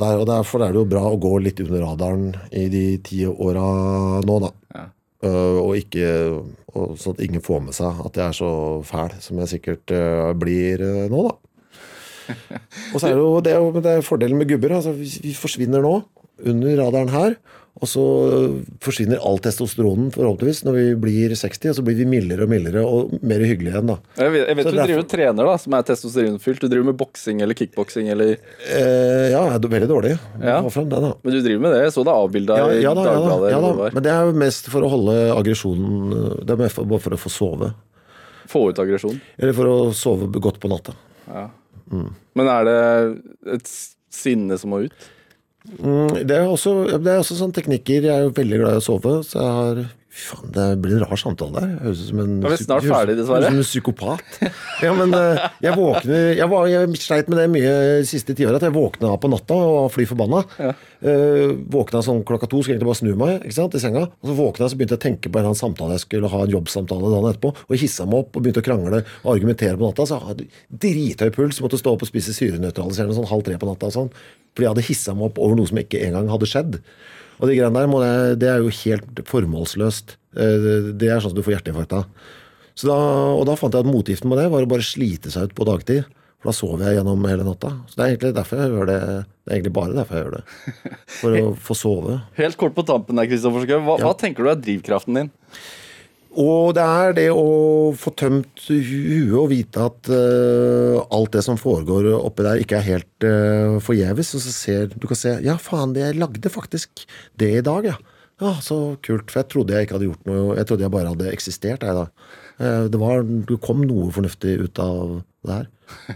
Speaker 4: der. Og derfor er det jo bra å gå litt under radaren i de ti åra nå, da. Øh, og ikke og Sånn at ingen får med seg at jeg er så fæl som jeg sikkert uh, blir uh, nå, da. Og så er det jo det, det er fordelen med gubber. Altså, vi, vi forsvinner nå, under radaren her. Og så forsvinner all testosteronen forhåpentligvis når vi blir 60, og så blir vi mildere og mildere og mer hyggelige igjen, da.
Speaker 2: Jeg vet, jeg vet du
Speaker 4: derfor-
Speaker 2: driver og trener, da, som er testosteronfylt. Du driver med boksing eller kickboksing eller
Speaker 4: Eh, ja, jeg er veldig dårlig.
Speaker 2: Ja.
Speaker 4: Frem det.
Speaker 2: Men du driver med det? Jeg så deg avbilda
Speaker 4: Ja,
Speaker 2: i
Speaker 4: ja, da, ja, da,
Speaker 2: Dagbladet.
Speaker 4: ja da.
Speaker 2: ja, da.
Speaker 4: Men det er jo mest for å holde aggresjonen Det er mest for, bare for å få sove.
Speaker 2: Få ut aggresjon.
Speaker 4: Eller for å sove godt på natta.
Speaker 2: Men er det et sinne som må ut?
Speaker 4: Mm, Det er også, det er også sånne teknikker. Jeg er jo veldig glad i å sove, så jeg har faen, det blir en rar samtale der. Høres ut som en
Speaker 2: er snart ferdig, dessverre.
Speaker 4: Som en psykopat. Ja, men eh, jeg våkner Jeg, var, jeg sleit med det mye de siste ti åra, at jeg våkna på natta og var fly forbanna. Eh, våkna sånn klokka to, skulle egentlig bare snu meg ikke sant, i senga. Og så våkna jeg, så begynte jeg å tenke på en annen samtale jeg skulle ha en jobbsamtale dagen etterpå. Og hissa meg opp og begynte å krangle og argumentere på natta. Så jeg hadde drithøy puls, måtte stå opp og spise syrenøytraliserende sånn halv tre på natta. og Sånn, fordi jeg hadde hissa meg opp over noe som ikke engang hadde skjedd. Og de greiene der jeg, det er jo helt formålsløst. Eh, Det er sånn som du får hjerteinfarkt av. Og da fant jeg at motgiften med det var å bare slite seg ut på dagtid. For da sover jeg gjennom hele natta. Så det er egentlig derfor jeg gjør det. Det er egentlig bare derfor jeg gjør det. For å få sove.
Speaker 2: Helt kort på tampen der, Kristoffer Schou. Hva,
Speaker 4: Ja.
Speaker 2: hva tenker du er drivkraften din?
Speaker 4: Og det er det å få tømt huet og vite at uh, alt det som foregår oppi der, ikke er helt uh, forgjeves. Og så ser du kan se Ja, faen, jeg lagde faktisk det i dag, ja. Ja, Så kult. For jeg trodde jeg ikke hadde gjort noe. Jeg trodde jeg bare hadde eksistert, jeg da. Uh, Det, var, det kom noe fornuftig ut av det her.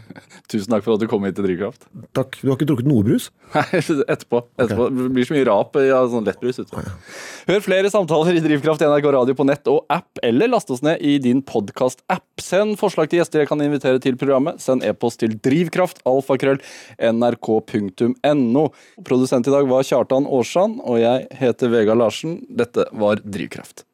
Speaker 2: Tusen takk for at du kom hit til Drivkraft.
Speaker 4: Takk. Du har ikke drukket noe brus?
Speaker 2: Nei, etterpå. etterpå. Det blir så mye rap av sånn lettbrus. du. Hør flere samtaler i Drivkraft NRK Radio på nett og app, eller last oss ned i din podkast-app. Send forslag til gjester jeg kan invitere til programmet. Send e-post til drivkraft, nrk.no. Produsent i dag var Kjartan Aarsand, og jeg heter Vegard Larsen. Dette var Drivkraft.